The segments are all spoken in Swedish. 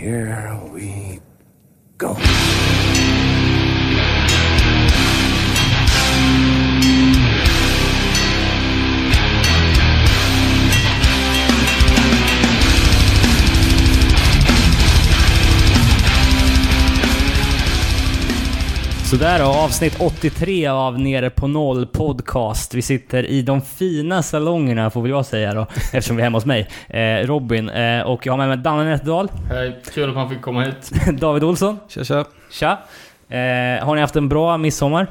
here we go. Sådär då, avsnitt 83 av Nere på Noll podcast. Vi sitter i de fina salongerna får väl jag säga då, eftersom vi är hemma hos mig. Eh, Robin, eh, och jag har med mig Danne Nätterdal, Hej, kul att man fick komma hit. David Olsson. Tja tja. Tja! Eh, har ni haft en bra midsommar?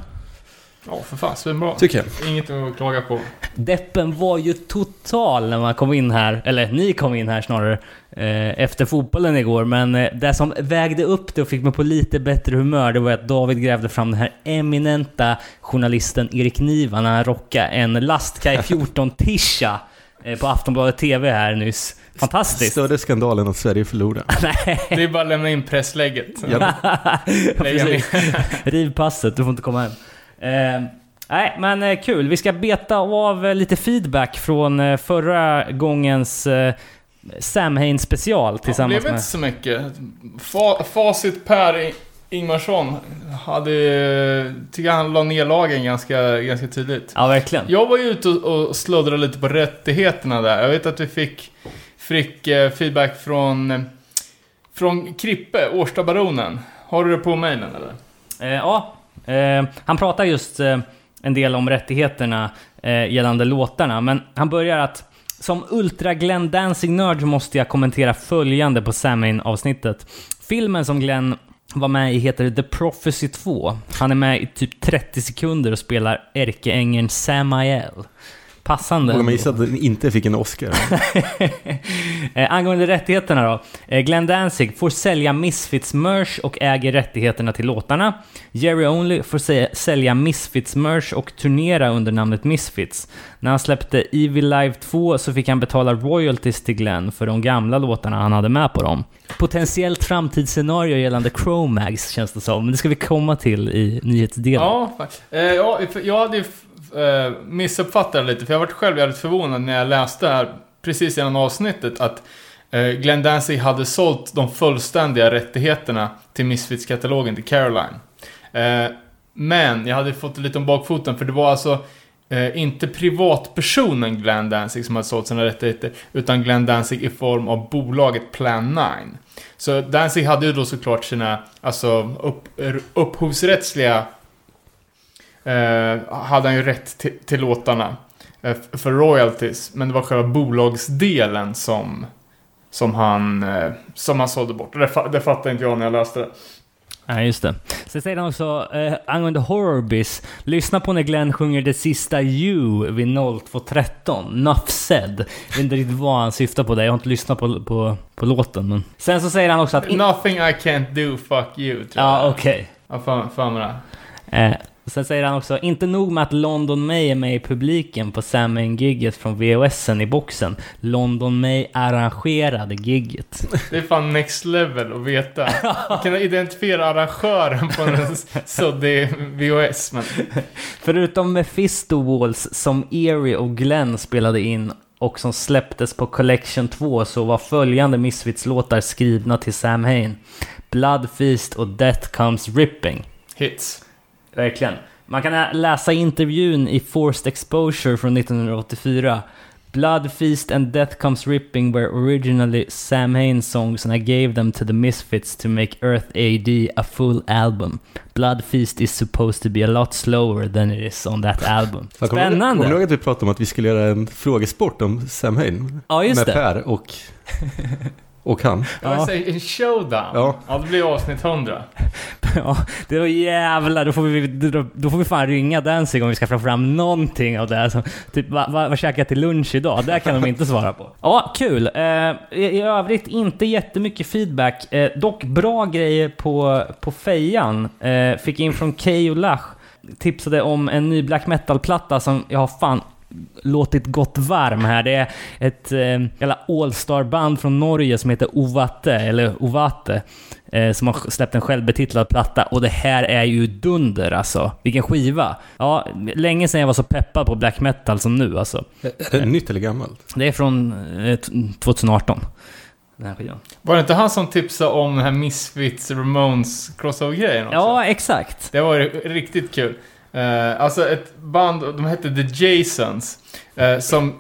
Ja, för fan, svinbra. Tycker jag. Inget att klaga på. Deppen var ju total när man kom in här, eller ni kom in här snarare, eh, efter fotbollen igår. Men eh, det som vägde upp det och fick mig på lite bättre humör, det var att David grävde fram den här eminenta journalisten Erik Niva när han rockade en Lastkaj 14-tisha eh, på Aftonbladet TV här nyss. Fantastiskt! Större skandalen att Sverige förlorade. Det är bara att lämna in presslägget. Ja. Riv passet, du får inte komma hem. Eh, nej, men eh, kul. Vi ska beta av eh, lite feedback från eh, förra gångens Samhain special Det tillsammans blev med... inte så mycket. Fa facit Per Ingmarsson hade... Tycker han la ner lagen ganska, ganska tydligt. Ja, verkligen. Jag var ju ute och, och sluddrade lite på rättigheterna där. Jag vet att vi fick, fick feedback från, från Krippe, Årstabaronen. Har du det på mejlen eller? Ja, Eh, han pratar just eh, en del om rättigheterna eh, gällande låtarna, men han börjar att som ultra Glenn Dancing Nerd måste jag kommentera följande på SamiN-avsnittet'' Filmen som Glenn var med i heter The Prophecy 2. Han är med i typ 30 sekunder och spelar ärkeängeln Samael. Passande. Vågar man gissa att den inte fick en Oscar? eh, angående rättigheterna då. Eh, Glenn Danzig får sälja Misfits-merch och äger rättigheterna till låtarna. Jerry Only får sä- sälja Misfits-merch och turnera under namnet Misfits. När han släppte Evil Live 2 så fick han betala royalties till Glenn för de gamla låtarna han hade med på dem. Potentiellt framtidsscenario gällande Chromags känns det som, men det ska vi komma till i nyhetsdelen. Ja, eh, ja, jag hade eh, det lite, för jag varit själv jävligt förvånad när jag läste här precis innan avsnittet att eh, Glenn Danzig hade sålt de fullständiga rättigheterna till Misfits-katalogen till Caroline. Eh, men jag hade fått lite om bakfoten, för det var alltså eh, inte privatpersonen Glenn Danzig som hade sålt sina rättigheter, utan Glenn Danzig i form av bolaget Plan 9. Så Danzig hade ju då såklart sina, alltså upp, upphovsrättsliga hade han ju rätt till, till låtarna eh, för royalties, men det var själva bolagsdelen som som han, eh, som han sålde bort. Det, det fattade inte jag när jag läste det. Ja, just det. Sen säger han också eh, angående Horrorbiz. Lyssna på när Glenn sjunger det sista You vid 02.13. Nuff said. Jag vet inte riktigt vad han syftar på där. Jag har inte lyssnat på, på, på låten. Men... Sen så säger han också att... In... Nothing I can't do, fuck you, tror Ja, okej. Ja, fan, fan med det. Eh, sen säger han också, inte nog med att London May är med i publiken på Samhain-gigget från VHSen i boxen. London May arrangerade gigget. Det är fan next level att veta. Kunna identifiera arrangören på en suddig VHS, men... Förutom Mephisto Walls som Erie och Glenn spelade in och som släpptes på Collection 2 så var följande Misfits-låtar skrivna till Sam Hain. Blood Feast och Death Comes Ripping. Hits. Verkligen. Man kan läsa intervjun i Forced Exposure från 1984. Blood Feast and Death Comes Ripping were originally Sam Hain songs and I gave them to the Misfits to make Earth AD a full album. Blood Feast is supposed to be a lot slower than it is on that album. Fan, Kommer du ihåg- Spännande! att vi pratade om att vi skulle göra en frågesport om Sam Hain? Ja, just med det. Per och, och han. Jag Ja. säga en showdown. Ja. ja, det blir avsnitt 100. Ja, det var jävlar, då får vi, då, då får vi fan ringa Danzig om vi ska få fram någonting av det här. Så, typ, vad va, vad käkar jag till lunch idag? Det kan de inte svara på. Ja, kul. Eh, i, I övrigt inte jättemycket feedback. Eh, dock bra grejer på, på fejan. Eh, fick in från Keyyo Lach. Tipsade om en ny black metal-platta som jag har fan låtit gått varm här. Det är ett eh, All-star-band från Norge som heter Ovate, eller Ovate, eh, som har släppt en självbetitlad platta. Och det här är ju dunder alltså. Vilken skiva! Ja, länge sedan jag var så peppad på black metal som nu alltså. Är det nytt eller gammalt? Det är från eh, t- 2018. den här skivan. Var det inte han som tipsade om den här Misfits Ramones crossover-grejen också? Ja, exakt. Det var ju riktigt kul. Eh, alltså ett band, de hette The Jasons, eh, som,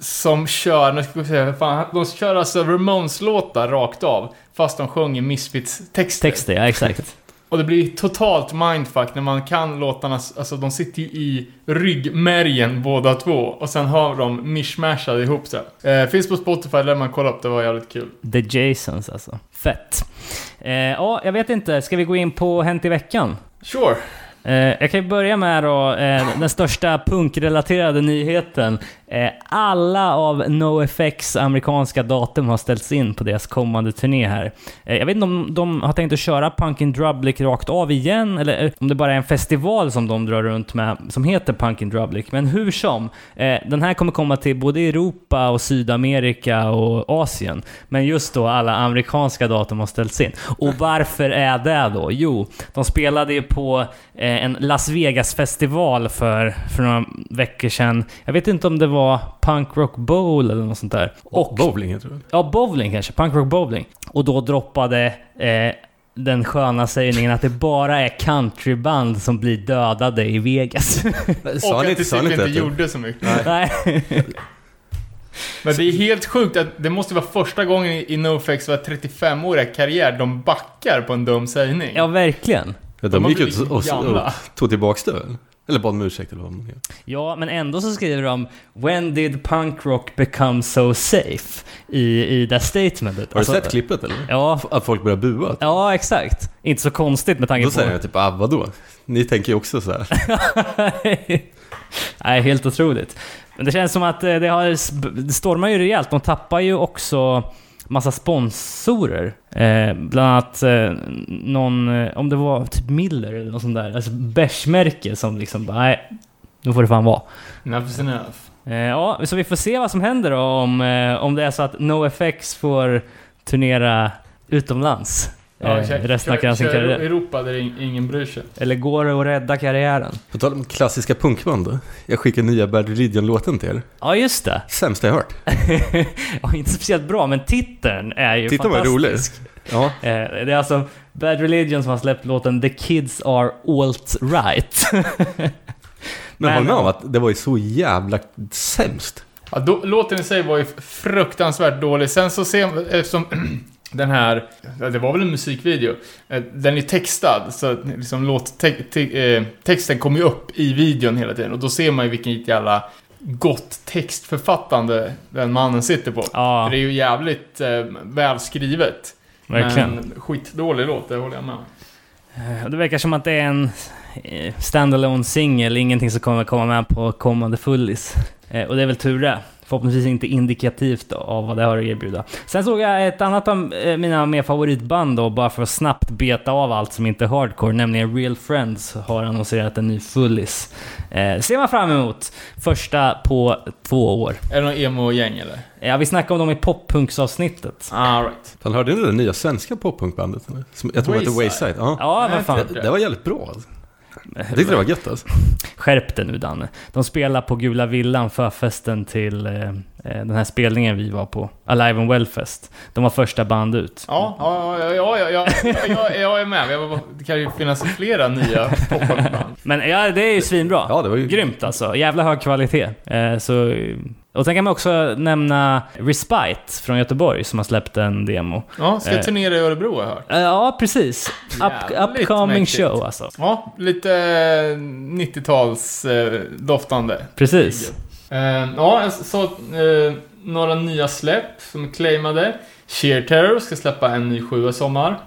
som kör, nu ska vi se, fan, de kör alltså Ramones-låtar rakt av, fast de sjunger Misfits-texter. Texter, ja exakt. Och det blir totalt mindfuck när man kan låtarna, alltså de sitter ju i ryggmärgen båda två, och sen har de mishmashade ihop sig. Eh, finns på Spotify, där man kolla upp, det var jävligt kul. The Jasons alltså. Fett. Eh, ja, jag vet inte. Ska vi gå in på Hänt i veckan? Sure. Eh, jag kan ju börja med då, eh, den största punkrelaterade nyheten. Eh, alla av NoFX amerikanska datum har ställts in på deras kommande turné här. Eh, jag vet inte om de har tänkt att köra Punkin Drublic rakt av igen, eller eh, om det bara är en festival som de drar runt med, som heter Punkin Drublic. Men hur som, eh, den här kommer komma till både Europa och Sydamerika och Asien. Men just då, alla amerikanska datum har ställts in. Och varför är det då? Jo, de spelade ju på eh, en Las Vegas-festival för, för några veckor sedan. Jag vet inte om det var Punk Rock Bowl eller något sånt där. Och, Bowling heter det. ja, bowling kanske. Punk Rock Bowling. Och då droppade eh, den sköna sägningen att det bara är countryband som blir dödade i Vegas. Sa och att inte, det inte inte gjorde så mycket. Nej. Men det är helt sjukt att det måste vara första gången i NoFX var 35-åriga karriär de backar på en dum sägning. Ja, verkligen. Ja, De de gick ut och, och, tog tillbaks det? Eller bad om ursäkt eller vad man gör. Ja, men ändå så skriver de “When did punk rock become so safe?” i, i det statementet. Har du sett klippet eller? Ja, Att folk börjar bua? ja, exakt. Inte så konstigt med tanke Då på... säger jag typ, ah vadå? Ni tänker ju också så här. Nej, helt otroligt. Men det känns som att eh, det har... Stormar ju rejält. De tappar ju också massa sponsorer. Eh, bland annat eh, någon, eh, om det var typ Miller eller något sånt där. Alltså bärsmärke som liksom bara, nej, nu får det fan vara. Enough is enough. Eh, ja, så vi får se vad som händer då om, eh, om det är så att NoFX får turnera utomlands. Eh, kör- resten av kör- sin karriär. Europa där ing- ingen bryr sig. Eller går det att rädda karriären? På tal om klassiska punkband då. Jag skickade nya Bad Religion-låten till er. Ja, just det. Sämsta jag hört. ja, inte speciellt bra, men titeln är ju Titeln var fantastisk. rolig. Ja, Eh, det är alltså Bad Religion som har släppt låten The Kids Are Alt-Right. men, Men- håll med om att det var ju så jävla sämst. Ja, då, låten i sig var ju fruktansvärt dålig. Sen så ser eftersom den här, det var väl en musikvideo, eh, den är textad, så liksom låt, te, te, eh, texten kommer ju upp i videon hela tiden och då ser man ju vilken jävla gott textförfattande den mannen sitter på. Ja, det är ju jävligt eh, välskrivet. verkligen. Men skitdålig låt, det håller jag med om. Eh, Det verkar som att det är en standalone singel, ingenting som kommer komma med på kommande fullis. Och det är väl tur det. Förhoppningsvis inte indikativt av vad det har att erbjuda. Sen såg jag ett annat av eh, mina mer favoritband då, bara för att snabbt beta av allt som inte är hardcore, nämligen Real Friends har annonserat en ny fullis. Eh, ser man fram emot. Första på två år. Är det någon emo-gäng eller? Ja, vi snackade om dem i poppunksavsnittet. All right. Han hörde ni det nya svenska poppunkbandet? Jag tror det hette Wayside. Wayside. Ja. Ja, vad fan. Det, det var jävligt bra. Jag tyckte det var gött alltså. Skärp dig nu Danne. De spelar på Gula Villan förfesten till eh, eh, den här spelningen vi var på. Alive and Wellfest. De var första band ut. Ja, ja, ja, ja, ja, ja, ja, jag, är med. Jag, det kan ju finnas flera nya poppunkband. Men ja, det är ju svinbra. Ja, det var ju... Grymt alltså. Jävla hög kvalitet. Eh, så, och sen kan man också nämna Respite från Göteborg som har släppt en demo. Ja, ska Eh. turnera i Örebro har jag hört. Eh, ja, precis. Up, upcoming mäktigt. show alltså. Ja, lite eh, 90-tals eh, doftande. Precis. Eh, ja, jag så eh, några nya släpp som är claimade. Sheer Terror ska släppa en ny sjua i sommar.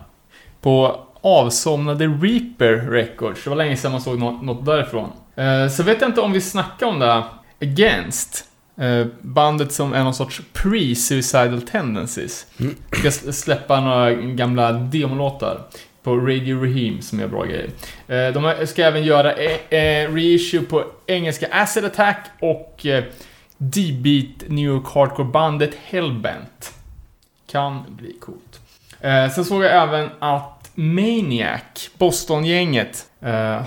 På avsomnade Reaper Records. Det var länge sedan man såg något, något därifrån. Eh, så vet jag inte om vi snackar om det här. Against. Eh, bandet som är någon sorts pre-suicidal tendencies. Mm. Ska släppa några gamla demolåtar. På Radio Raheem som är bra grejer. Eh, de ska även göra eh, reissue på engelska Acid Attack och D-beat New York Hardcore-bandet Hellbent. Kan bli coolt. Sen såg jag även att Maniac, Boston-gänget,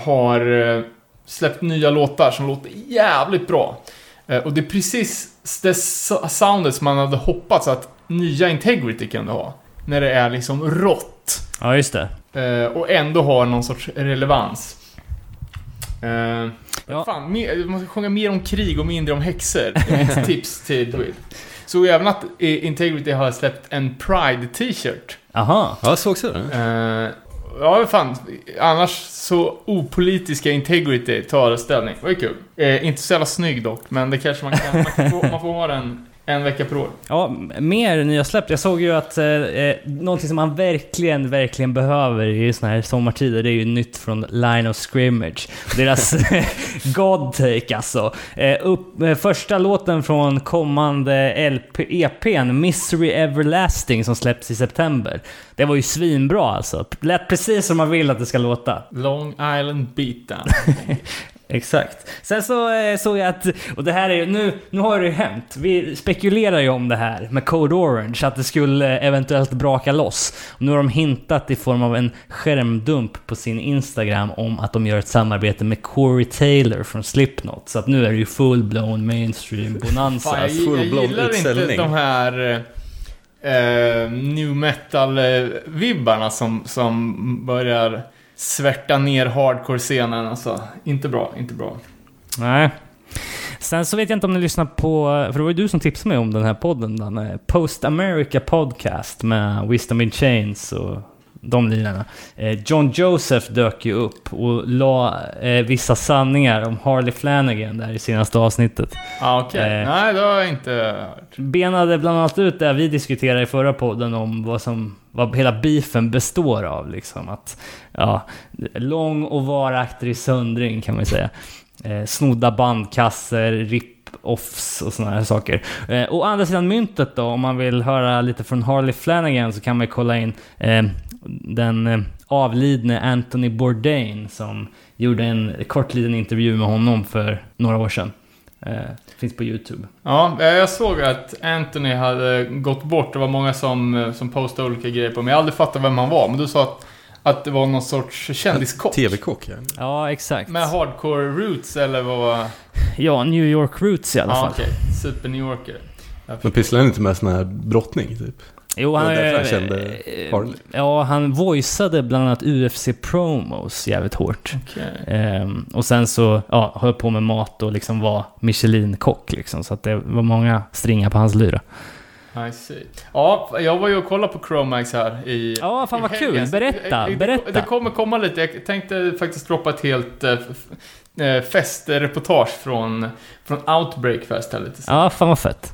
har släppt nya låtar som låter jävligt bra. Eh, och det är precis det so- soundet som man hade hoppats att nya Integrity kunde ha. När det är liksom rått. Ja, just det. Eh, och ändå har någon sorts relevans. Eh, Ja. Fan, mer, man ska sjunga mer om krig och mindre om häxor. Ett tips till Druid. Så även att Integrity har släppt en Pride t-shirt. Aha. Ja, jag såg också det. Ja, fan. Annars så opolitiska Integrity tar ställning. Det var ju kul. Eh, inte så jävla snygg dock, men det kanske man kan... Man, kan få, man får ha den en vecka per år. Ja, mer nya släpp. Jag såg ju att eh, eh, någonting som man verkligen, verkligen behöver i såna här sommartider, det är ju nytt från Line of Scrimmage. Deras God Take alltså. Eh, upp, eh, första låten från kommande LP, EPn, Misery Everlasting, som släpps i september. Det var ju svinbra alltså. Lät precis som man vill att det ska låta. Long Island Beatdown. Exakt. Sen så eh, såg jag att, och det här är ju, nu, nu har det ju hänt. Vi spekulerar ju om det här med Code Orange, att det skulle eventuellt braka loss. Och nu har de hintat i form av en skärmdump på sin Instagram om att de gör ett samarbete med Corey Taylor från Slipknot. Så att nu är det ju full-blown mainstream bonanza. Fan, jag, jag full-blown gillar inte de här eh, new metal-vibbarna som, som börjar svärta ner hardcore-scenen. Alltså, inte bra, inte bra. Nej. Sen så vet jag inte om ni lyssnar på, för det var ju du som tipsade mig om den här podden, den Post America Podcast med Wisdom in Chains och de lirarna. Eh, John Joseph dök ju upp och la eh, vissa sanningar om Harley Flanagan där i senaste avsnittet. Ah, okej. Eh. Nej, det har jag inte hört. Benade bland annat ut det vi diskuterade i förra podden om vad som vad hela beefen består av. Liksom. Att, ja, lång och varaktig söndring kan man säga. Eh, snodda bandkasser, rip-offs och sådana här saker. Eh, å andra sidan myntet då, om man vill höra lite från Harley Flanagan så kan man kolla in eh, den eh, avlidne Anthony Bourdain som gjorde en kort liten intervju med honom för några år sedan. Eh, finns på YouTube. Ja, eh, jag såg att Anthony hade gått bort. Det var många som, som postade olika grejer på men Jag har aldrig fattat vem han var. Men du sa att, att det var någon sorts kändiskock. TV-kock, ja. Ja, exakt. Med hardcore roots eller vad? Ja, New York Roots i alla Ja, fall. okej. Super New Yorker. Men pysslar han inte med sån här brottning, typ? Jo, han, därför eh, jag kände eh, Harley. Ja, han voiceade bland annat UFC-promos jävligt hårt. Okej. Ehm, och sen så, ja, höll på med mat och liksom var Michelin-kock liksom. Så att det var många stringar på hans lyra. I see. Ja, jag var ju och kollade på Chromax här i Ja, fan i vad kul. Berätta, Det- berätta. Det kommer komma lite. Jag tänkte faktiskt droppa ett helt eh, eh, festreportage från, från Outbreak Fest här lite. Ja, fan vad fett.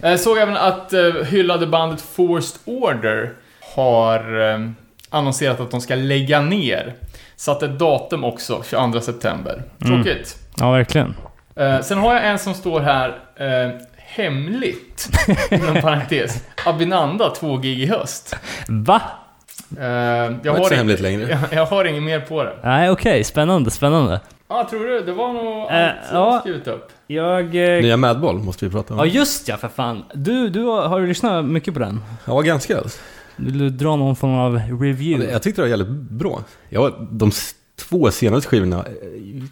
Jag såg även att eh, hyllade bandet Forced Order har eh, annonserat att de ska lägga ner. Satt ett datum också, 22 september. Mm. Tråkigt. Ja, verkligen. Eh, sen har jag en som står här, eh, hemligt, inom parentes. Abinanda, två gig i höst. Va? Eh, jag, var inte har så hemligt längre. jag, jag har inget mer på det. Nej, okej. Spännande, spännande. Ja, tror du? Det var nog allt Eh, jag har ja. skrivit upp. Jag... Eh, Nya Madball måste vi prata om. ja, just ja, för fan. Du, du har, har du lyssnat mycket på den? Ja, ganska. Vill du dra någon form av Ja, review? Jag tyckte det var jävligt bra. Ja, de två senaste skivorna, är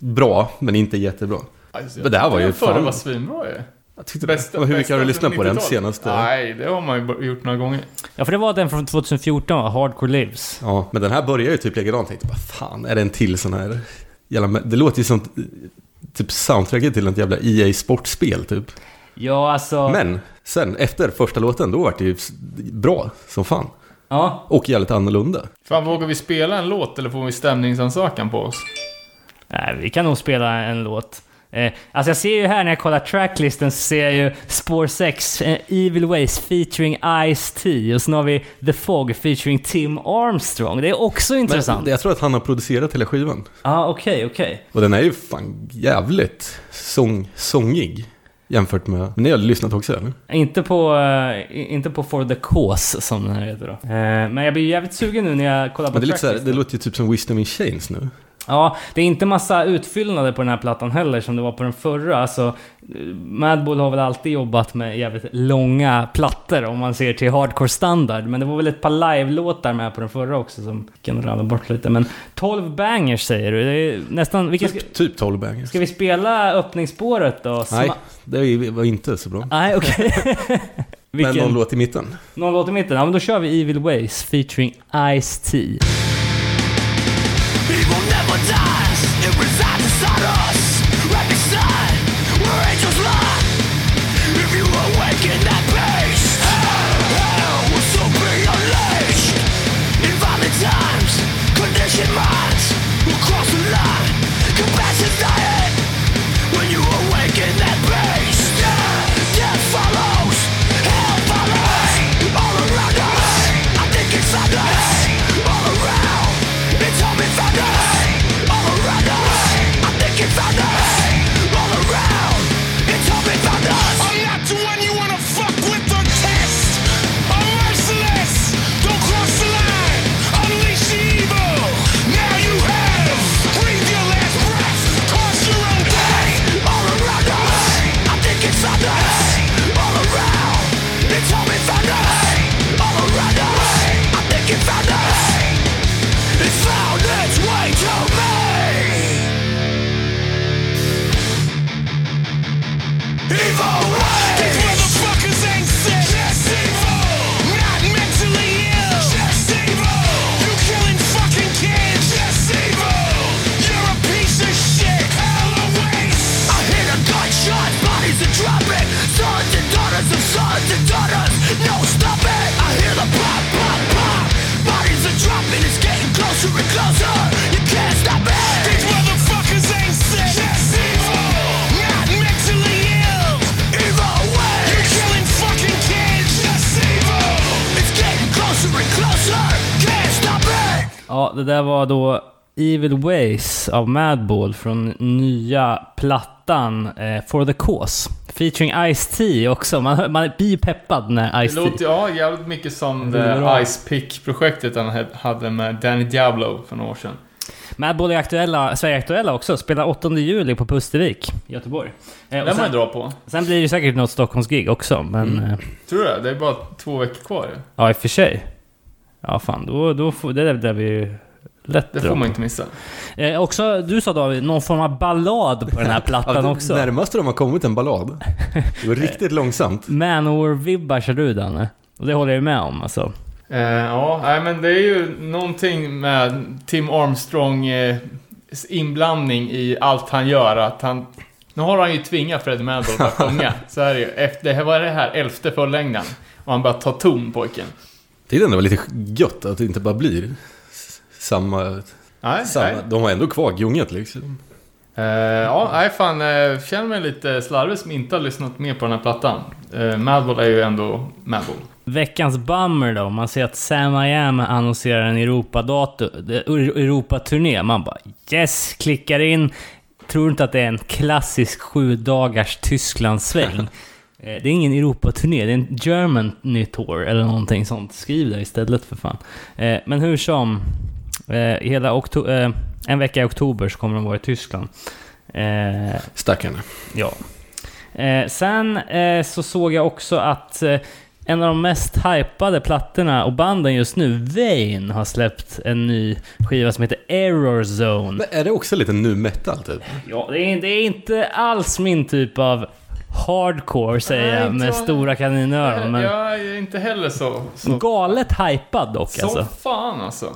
bra, men inte jättebra. Alltså, Men det här var ju förra fan- var svinbra ju. Jag tyckte Bästa, det. Hur mycket har du lyssnat på den 90-talet? senaste? Nej, det har man ju gjort några gånger. Ja, för det var den från 2014 va? Hardcore Lives. Ja, men den här börjar ju typ likadant. Jag tänkte bara, fan, är det en till sån här... Jävla, det låter ju som typ soundtracket till ett jävla EA Sportspel typ. Ja, alltså... Men sen, efter första låten, då var det ju bra som fan. Ja. Och jävligt annorlunda. Fan, vågar vi spela en låt eller får vi stämningsansökan på oss? Nej, vi kan nog spela en låt. Eh, alltså jag ser ju här när jag kollar tracklisten så ser jag ju Spår 6, eh, Evil Ways featuring Ice-T och sen har vi The Fog featuring Tim Armstrong. Det är också intressant. Men jag tror att han har producerat hela skivan. Ja, ah, okej, okej. Och den är ju fan jävligt sång, sångig. Jämfört med... Men ni har lyssnat också eller? Inte på, eh, inte på For the Cause som den här heter då. Men jag blir jävligt sugen nu när jag kollar på Men det är lite så här, det låter ju typ som Wisdom in Chains nu. Ja, det är inte massa utfyllnader på den här plattan heller som det var på den förra. Alltså, Madball har väl alltid jobbat med jävligt långa plattor om man ser till hardcore standard. Men det var väl ett par live-låtar med på den förra också som kan ramla bort lite. Men 12 bangers säger du. Det är nästan... Vilka Typ, typ 12 bangers. ska vi spela öppningsspåret då? Nej, Sma- det var inte så bra. Nej, okej. Men Vilken? någon låt i mitten. Någon låt i mitten? Ja, men då kör vi Evil Ways featuring Ice-T. Evil Ways av Madball från nya plattan eh, For the Cause. Featuring Ice-T också. Man, man blir peppad när Det Ice-T... låter ja, jävligt mycket som Det det bra. Ice Pick-projektet han hade med Danny Diablo för några år sedan. Madball är aktuella, Sverige-aktuella också. Spelar 8 juli på Pustervik, Göteborg. Eh, Den man ju dra på. sen blir det säkert något Stockholmsgig också, men... Eh, Tror du det? Det är bara två veckor kvar ju. ja, i och för sig. Ja, fan. Då, då får, det där, där vi ju lätt Det får man inte missa. Eh, också, du sa David, någon form av ballad på den här plattan det också. Närmaste de har kommit en ballad. Det var riktigt långsamt. Manowar-vibbar kör du Danne. Och det håller jag med om alltså. Eh, ja, nej, men det är ju någonting med Tim Armstrong eh, inblandning i allt han gör. Att han, nu har han ju tvingat Freddie Madball att sjunga. Så är det. Efter, det här var det här elfte fullängden. Och han bara tar ton pojken. Det är ändå lite gött att det inte bara blir samma... Nej, samma nej. de har ändå kvar gunget liksom. Eh, ja, nej fan. Uh, känner mig lite slarvig som inte har lyssnat mer på den här plattan. Uh, Madball är ju ändå Madball. Veckans bummer då, man ser att Sam I Am annonserar en Europaturné. Man bara yes, klickar in. Tror inte att det är en klassisk sju dagars Tysklandssväng. Det är ingen Europaturné, det är en German tour eller någonting sånt. Skriv det istället för fan. Men hur som, hela okto- eh, en vecka i oktober så kommer de vara i Tyskland. Eh, Stackarna. Ja. Eh, sen eh, så såg jag också att eh, en av de mest hypade plattorna och banden just nu, Vain, har släppt en ny skiva som heter Error Zone. Men är det också lite nu metal typ? Ja, det är, det är inte alls min typ av hardcore säger jag inte med jag. stora kaninöron. Men Jag är inte heller så... så galet hypad dock Som alltså. fan alltså.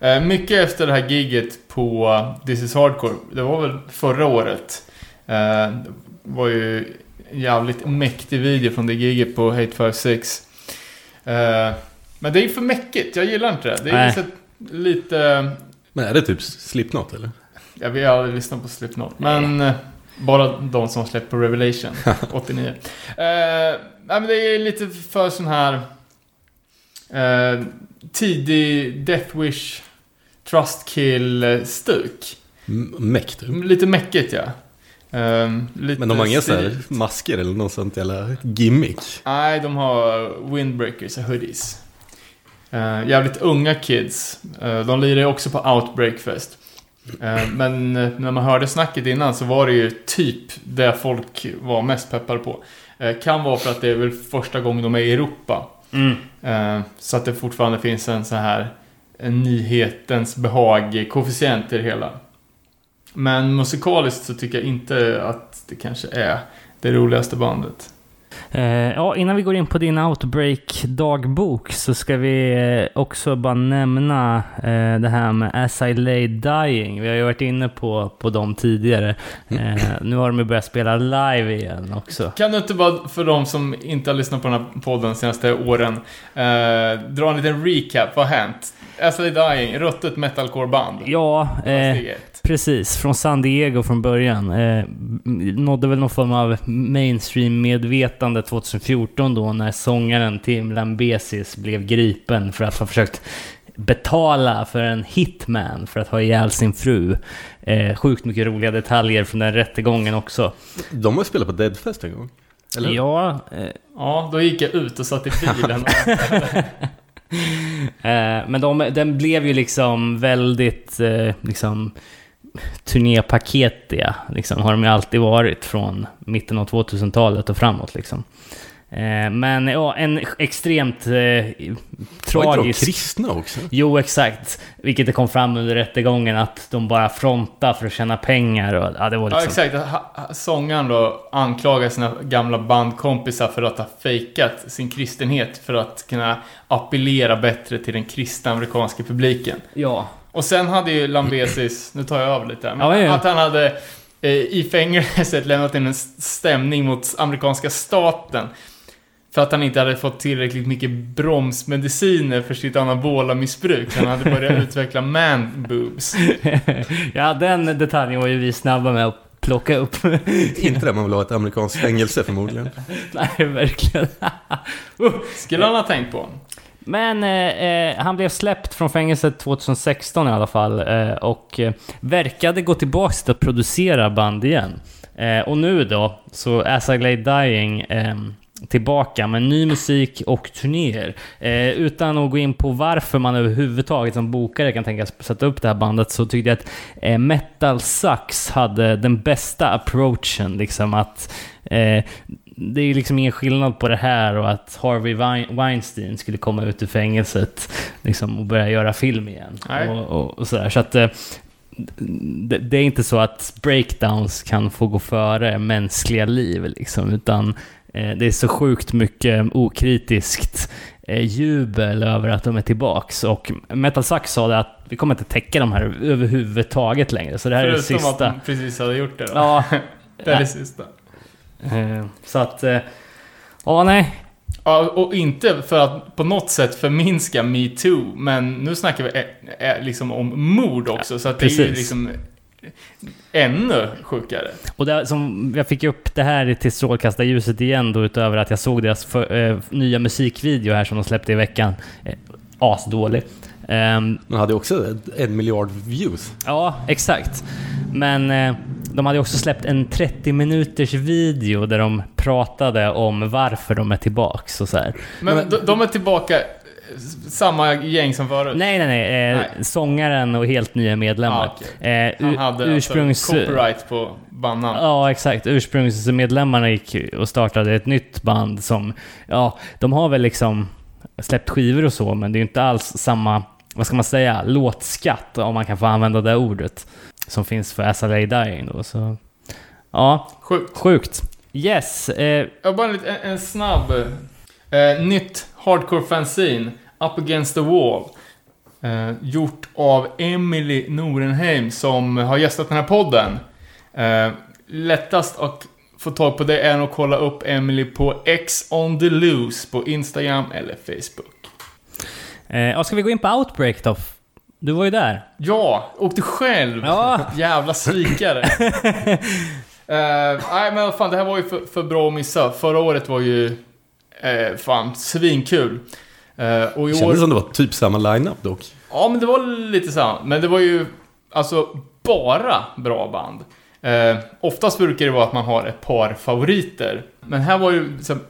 Eh, mycket efter det här giget på This is Hardcore, det var väl förra året. Eh, det var ju en jävligt mäktig video från det giget på Hate 56. Eh, men det är för mäckigt, jag gillar inte det. Det är Nej. lite... Men är det typ Slipknot eller? Jag vill aldrig lyssna på Slipknot, men eh, bara de som släppt på Revelation 89. Eh, nej, men det är lite för sån här eh, tidig Death Wish Trust Kill-stuk. M- Meck typ. Lite mäckigt ja. Eh, lite Men de har inga så här stiligt. masker eller något sånt jävla gimmick. Nej, de har windbreakers och hoodies. Eh, jävligt unga kids. Eh, de lirar ju också på Outbreak Fest. Eh, Men eh, när man hörde snacket innan så var det ju typ det folk var mest peppade på. Eh, Kan vara för att det är väl första gången de är i Europa. Mm. Eh, så att det fortfarande finns en så här en nyhetens behag koefficient i det hela. Men musikaliskt så tycker jag inte att det kanske är det roligaste bandet. Eh, ja, innan vi går in på din Outbreak-dagbok så ska vi eh, också bara nämna eh, det här med As I Lay Dying. Vi har ju varit inne på, på dem tidigare. Nu har de ju börjat spela live igen också. Kan du inte bara, för de som inte har lyssnat på den här podden de senaste åren, eh, dra en liten recap, vad har hänt? As I Lay Dying, ruttet metalcore-band. Ja, eh. Precis, från San Diego från början. Eh, nådde väl någon form av mainstream-medvetande 2014 då när sångaren Tim Lambesis blev gripen för att ha försökt betala för en hitman för att ha ihjäl sin fru. Eh, sjukt mycket roliga detaljer från den rättegången också. De har ju spelat på Deadfest en gång. Eller? Ja, eh, Ja, då gick jag ut och satt i bilen. Eh, men de, den blev ju liksom väldigt eh, liksom, turnépaketiga. Liksom, har de ju alltid varit från mitten av 2000-talet och framåt. Liksom. Eh, men ja, en extremt eh, Var inte de tragisk... kristna också? Jo, exakt. Vilket det kom fram under rättegången att de bara frontar för att tjäna pengar. Och, ja, det var Ja, liksom... exakt. Ha- ha- Sångaren då anklagar sina gamla bandkompisar för att ha fejkat sin kristenhet för att kunna appellera bättre till den kristna amerikanska publiken. Ja. Och sen hade ju Lambesis, nu tar jag över lite men Ja, ja, ja. att han hade eh, i fängelset lämnat in en stämning mot amerikanska staten. För att han inte hade fått tillräckligt mycket bromsmediciner för sitt anabola missbruk. Han hade börjat utveckla man-boobs. ja, den detaljen var ju vi snabba med att plocka upp. Inte det man vill ha ett amerikanskt fängelse förmodligen. Nej, verkligen. Skulle han ha tänkt på. Men eh, eh, han blev släppt från fängelset 2016 i alla fall eh, och eh, verkade gå tillbaka till att producera band igen. Eh, och nu då, så As I Lay Dying eh, tillbaka med ny musik och turnéer. Eh, utan att gå in på varför man överhuvudtaget som bokare kan tänkas sätta upp det här bandet så tyckte jag att eh, Metal Sucks hade den bästa approachen. Liksom att eh, det är liksom ingen skillnad på det här och att Harvey Wein- Weinstein skulle komma ut ur fängelset liksom, och börja göra film igen. Och, och, och sådär. Så att eh, det, det är inte så att breakdowns kan få gå före mänskliga liv liksom, utan eh, det är så sjukt mycket okritiskt eh, jubel över att de är tillbaks. Och Metal Sucks sa det att vi kommer inte täcka de här överhuvudtaget längre, så det här är det Förutom att sista. de precis hade gjort det då. Ja, Det är det sista. Eh, så att... eh, Ja, nej. Ja, och inte för att på något sätt förminska metoo, men nu snackar vi ä, liksom om mord också, så att det är ju precis. liksom ännu sjukare. Och det, som, jag fick upp det här till strålkastarljuset igen då utöver att jag såg deras för, eh, nya musikvideo här som de släppte i veckan. Eh, asdålig. Ehm, De hade också en miljard views. ja, exakt. Men eh, de hade också släppt en 30 minuters video där de pratade om varför de är tillbaks och så här. Men, de, de är tillbaka, samma gäng som förut. Nej, nej, nej. Eh, Nej. Sångaren och helt nya medlemmar. Ah, okej. eh, Han hade ursprungs... alltså copyright på bandnamn. Ja, exakt. Ursprungsmedlemmarna gick och startade ett nytt band som, ja, de har väl liksom släppt skivor och så, men det är ju inte alls samma, vad ska man säga, låtskatt, om man kan få använda det ordet, som finns för As I Lay Dying då. Så, ja, Sjukt. sjukt. Yes. Eh, Ja, bara en, en, snabb... Eh, nytt hardcore fanzine, Up Against the Wall. Eh, gjort av Emily Norenheim som har gästat den här podden. Eh, lättast att få tag på det är att kolla upp Emily på X on the loose på Instagram eller Facebook. eh, ska vi gå in på Outbreak då? Du var ju där. Ja, och du själv! Ja. Jävla svikare. Eh, nej men fan, det här var ju för, för bra att missa. Förra året var ju uh, fan svinkul. Uh, och i Det år... kändes som det var typ samma line-up dock. Ja, men det var lite samma. Men det var ju alltså bara bra band. Eh, oftast brukar det vara att man har ett par favoriter. Men här var ju liksom,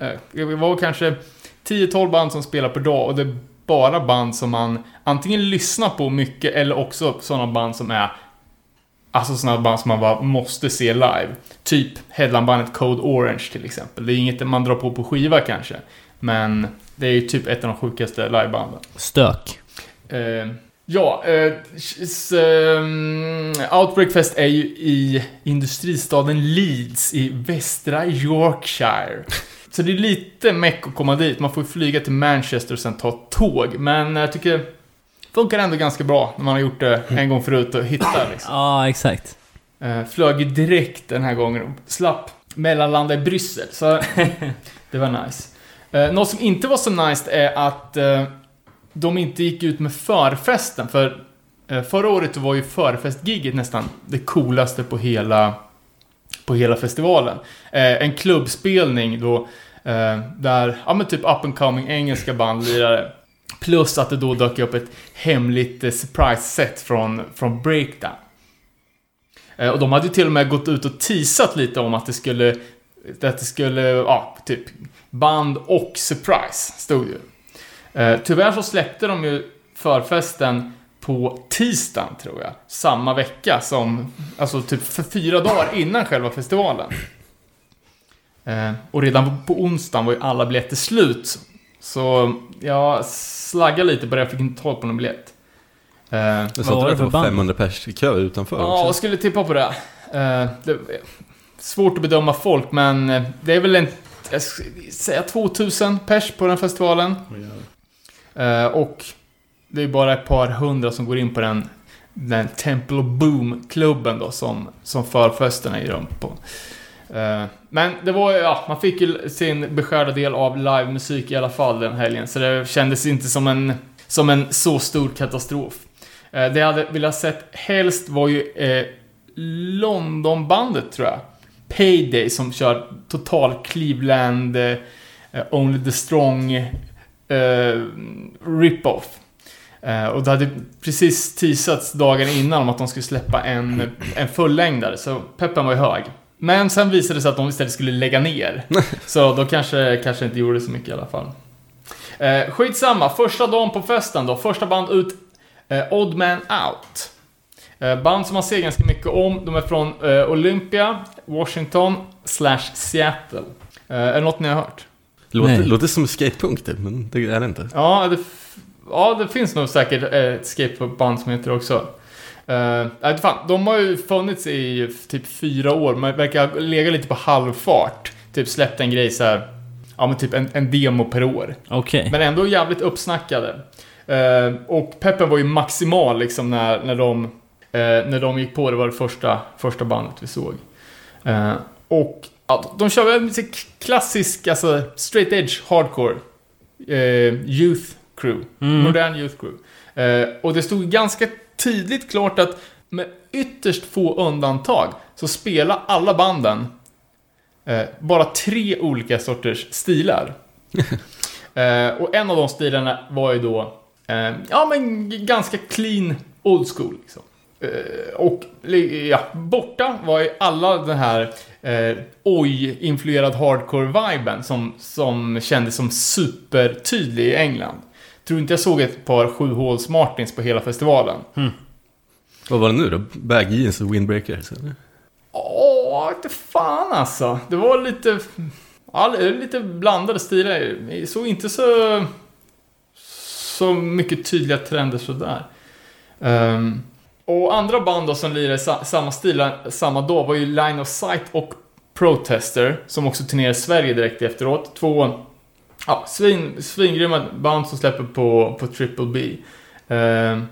eh, det var kanske 10-12 band som spelar per dag och det bara band som man antingen lyssnar på mycket eller också sådana band som är Alltså sådana band som man bara måste se live. Typ headlinebandet Code Orange till exempel. Det är inget man drar på på skiva kanske. Men det är ju typ ett av de sjukaste livebanden. Stök. Eh, ja, s- ehm, Outbreak Fest är ju i industristaden Leeds i västra Yorkshire. Så det är lite meck att komma dit. Man får flyga till Manchester och sen ta tåg. Men jag tycker det funkar ändå ganska bra när man har gjort det en gång förut och hittar liksom. Ja, exakt. Eh, flög ju direkt den här gången och slapp mellanlanda i Bryssel. Så det var nice. Eh, något som inte var så nice är att eh, de inte gick ut med förfesten. För eh, förra året var ju förfestgiget nästan det coolaste på hela, på hela festivalen. En klubbspelning då eh, där, ja men typ up and coming engelska band lirade. Plus att det då dök upp ett hemligt eh, surprise-set från, från Breakdown. Eh, Och de hade ju till och med gått ut och teasat lite om att det skulle, att det skulle, ja, typ band och surprise, stod ju. Eh, Tyvärr så släppte de ju förfesten på tisdagen, tror jag. Samma vecka som, alltså typ för fyra dagar innan själva festivalen. Eh, Och redan på onsdagen var ju alla biljetter slut. Så jag slaggade lite på det, jag fick inte tag på någon biljett. Eh, Jag sa inte att för det var band? 500 pers i kö utanför Ja, jag skulle tippa på det. Eh, det svårt att bedöma folk, men eh, det är väl en, jag ska säga 2000 pers på den festivalen. Eh, och det är bara ett par hundra som går in på den, den Temple of Boom-klubben då, som, som förfesten äger rum på. Eh, men det var ju, ja, man fick ju sin beskärda del av livemusik i alla fall den helgen, så det kändes inte som en, som en så stor katastrof. Eh, det jag hade velat sett helst var ju eh, Londonbandet, tror jag. Payday, som kör total Cleveland, eh, Only the Strong eh, rip-off. Eh, och det hade precis teasats dagen innan om att de skulle släppa en, en fullängdare, så peppen var ju hög. Men sen visade det sig att de istället skulle lägga ner. Så då kanske, kanske inte gjorde så mycket i alla fall. Eh, skitsamma, första dagen på festen då. Första band ut, eh, Odd Man Out. Eh, band som man ser ganska mycket om. De är från eh, Olympia, Washington, slash Seattle. Eh, är det något ni har hört? Låter, Nej. låter som skatepunk det, men det är det inte. Ja, det, ja, det finns nog säkert eh, ett skateboardband som heter det också. Uh, fan, de har ju funnits i typ fyra år, men verkar legat lite på halvfart. Typ släppt en grej så här, ja men typ en, en demo per år. Okej. Men ändå jävligt uppsnackade. Eh, och peppen var ju maximal liksom när, när, de, eh, när de gick på. Det var det första, första bandet vi såg. Eh, och ja, de kör väl klassisk, alltså straight edge hardcore. Youth crew. Mm. Modern youth crew. Och det stod ganska tydligt klart att med ytterst få undantag så spelar alla banden eh, bara tre olika sorters stilar. Eh, och en av de stilarna var ju då, eh, ja men ganska clean old school liksom. Eh, och ja, borta var ju alla den här eh, oj-influerad hardcore-viben som, som kändes som supertydlig i England. Tror inte jag såg ett par sju håls Martins på hela festivalen. Vad var det nu då? Bag jeans och windbreakers? eller? Åh, inte fan alltså. Det var lite... Ja, lite blandade stilar. Jag såg inte så... Så mycket tydliga trender sådär. Um, och andra band då som lirade sa, samma stil samma dag var ju Line of Sight och Protester. Som också turnerade i Sverige direkt efteråt. Två ja, svin, svingrymma band som släpper på, på Triple B. Ehm,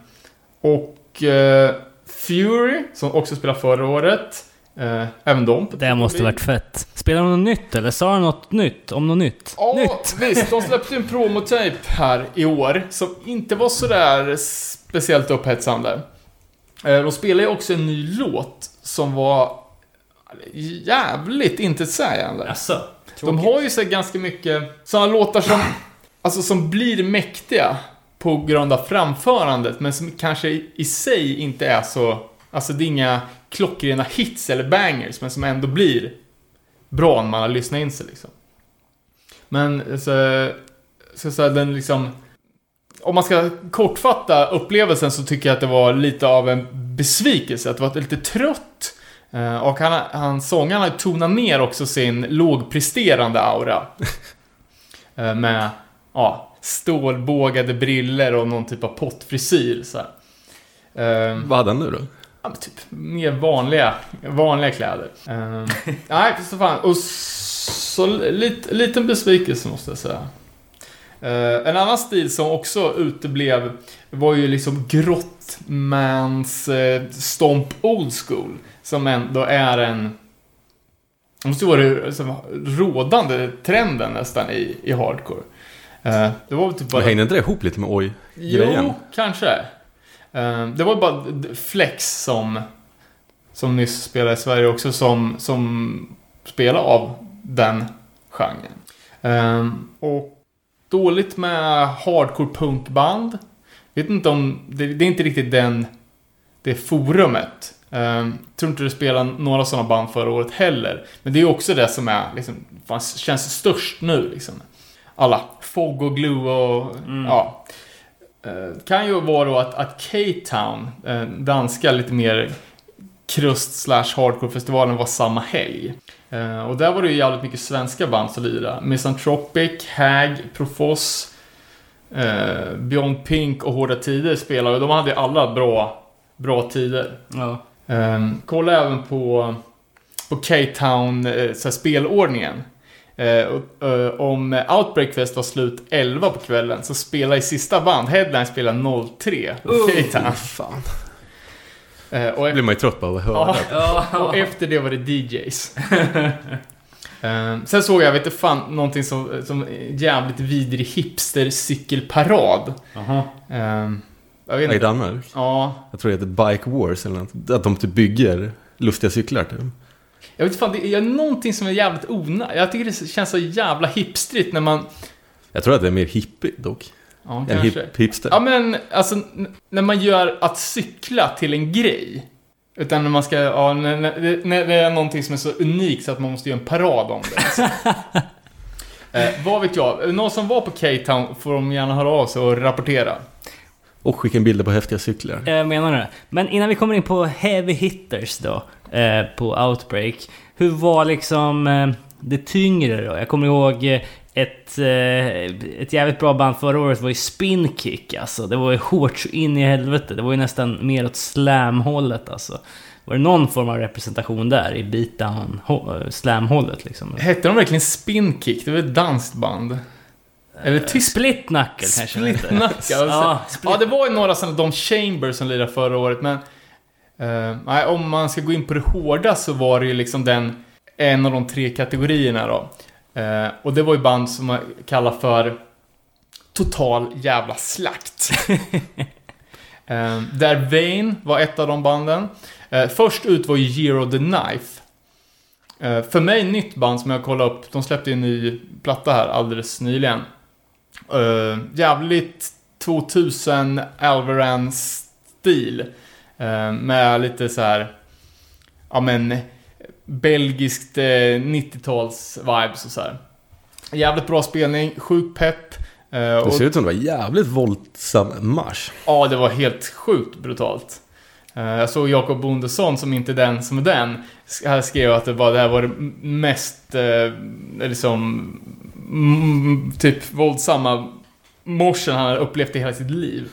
och eh, Fury, som också spelade förra året. Eh, även de på Det måste varit fett. Spelar de något nytt eller? Sa de något nytt? Om något nytt? Ja, Nytt! visst. De släppte en promotape här i år som inte var sådär speciellt upphetsande. Eh, De spelade ju också en ny låt som var jävligt intetsägande. Jaså? De har ju så ganska mycket sådana låtar som, alltså som blir mäktiga på grund av framförandet, men som kanske i, sig inte är så, alltså det är inga klockrena hits eller bangers, men som ändå blir bra när man har lyssnat in sig liksom. Men så, så, så den liksom, om man ska kortfatta upplevelsen så tycker jag att det var lite av en besvikelse. Att det var lite trött. Eh, och han, han, sångaren har tonat ner också sin lågpresterande aura. Eh, med, ja, stålbågade briller och någon typ av pottfrisyr. Så här. Eh, Vad hade han nu då? Ja, typ mer vanliga, vanliga kläder. Nej, så fan. Och så lit, liten besvikelse måste jag säga. Eh, en annan stil som också uteblev var ju liksom Grottmans uh, Stomp Old School. Som ändå är en... Det måste vara den rådande trenden nästan i, i hardcore. Eh, det var väl typ bara... Men hängde inte det ihop lite med oj-grejen? Jo, kanske. Eh, Det var bara Flex som, som nyss spelade i Sverige också, som, som spelade av den genren. Eh, Och dåligt med hardcore punkband. Vet inte om, det, det är inte riktigt den, det forumet. Eh, tror inte det spelade några sådana band förra året heller. Men det är också det som är, liksom, fan, känns störst nu liksom. Alla Fog och Glue och, ja. Eh, kan ju vara då att, att K-Town, eh, danska lite mer krust slash hardcore-festivalen var samma helg. Eh, och där var det ju jävligt mycket svenska band som lirade. Misanthropic, Hag, Profos, Beyond Pink och Hårda Tider spelade och de hade ju alla bra, bra tider. Ja. Eh, kolla även på, på K-Town så här spelordningen. Och, eh, om Outbreak Fest var slut 11 på kvällen så spelar i sista band, Headline spelar 03 på K-Town. Fan. Och, Då blir man ju trött på att höra. ja, och efter det var det DJs. Eh, sen såg jag, vet inte fan, någonting som, som jävligt vidrig hipster-cykelparad. Eh, jag vet I inte. Danmark. Ja, Jag tror det heter Bike Wars eller något. Att de typ bygger lustiga cyklar typ. Jag vet fan, det är någonting som är jävligt onödigt. Jag tycker det känns så jävla hipstrigt när man... Jag tror att det är mer hippie dock. Ja, En kanske. hip, hipster. Ja, men alltså när man gör att cykla till en grej. Utan när man ska, ja, när, när, när det är någonting som är så unikt så att man måste göra en parad om det. Alltså. eh, vad vet jag? Någon som var på K-Town får de gärna höra av sig och rapportera. Och skicka in bilder på häftiga cyklar. Jag menar det. Men innan vi kommer in på heavy hitters då, eh, på Outbreak. Hur var liksom eh, det tyngre då? Jag kommer ihåg eh, ett, eh, ett jävligt bra band förra året var ju Spinkick alltså. Det var ju hårt så in i helvete. Det var ju nästan mer åt slam-hållet alltså. Var det någon form av representation där i beatdown, eh, slam-hållet liksom? Hette de verkligen Spinkick? Det var ett danskt band. Eller tyst Split Knuckle kanske Split heter. Knuckle. Ja, Ja, ja, det var ju några sådana, de Chambers som lirade förra året, men... eh, nej, om man ska gå in på det hårda så var det ju liksom den, en av de tre kategorierna då. Eh, och det var ju band som man kallar för total jävla slakt. eh, där Vane var ett av de banden. Eh, först ut var ju Zero the Knife. Eh, för mig nytt band som jag kollade upp, de släppte ju en ny platta här alldeles nyligen. Uh, jävligt 2000 Alvaran-stil. Eh, med lite så här, ja men, belgiskt eh, 90-tals-vibes och så här. Jävligt bra spelning, sjuk pepp. Det och, ser ut som det var jävligt våldsam marsch. ja, det var helt sjukt brutalt. Eh, jag såg Jakob Bondesson, som inte är den som är den, skrev att det, var, det här var det mest, eh, liksom, typ våldsamma morsen han har upplevt i hela sitt liv.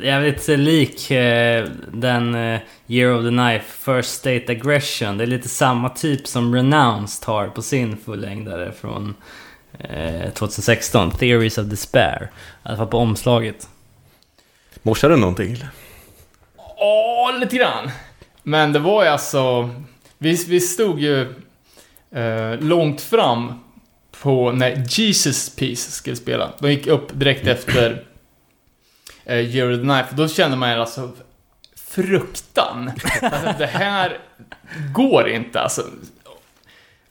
Jävligt eh, lik eh, den eh, Year of the Knife, First State Aggression. Det är lite samma typ som Renounced har på sin fullängdare från eh, 2016. Theories of Despair. I alla fall på omslaget. Morsade du någonting eller? Ja, lite grann. Men det var ju alltså... Vi, vi stod ju eh, långt fram på när Jesus Piece skulle spela. De gick upp direkt efter eh, Year of the Knife. Då kände man ju alltså fruktan. Alltså, det här går inte alltså.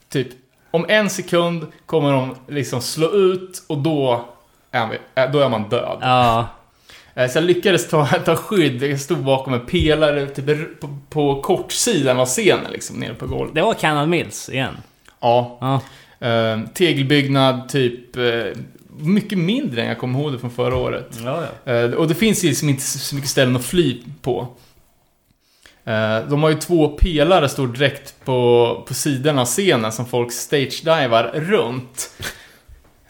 Typ, om en sekund kommer de liksom slå ut och då är, vi, eh, då är man död. Ja, Eh, Så jag lyckades ta, ta skydd. Jag stod bakom en pelare typ på, på kortsidan av scenen, liksom, nere på golvet. det var Canal Mills igen. Ja. Ja, Eh, tegelbyggnad, typ... Eh, mycket mindre än jag kommer ihåg det från förra året. Ja, ja. Och det finns ju liksom inte så mycket ställen att fly på. De har ju två pelare står direkt på, på sidan av scenen som folk stage-divar runt.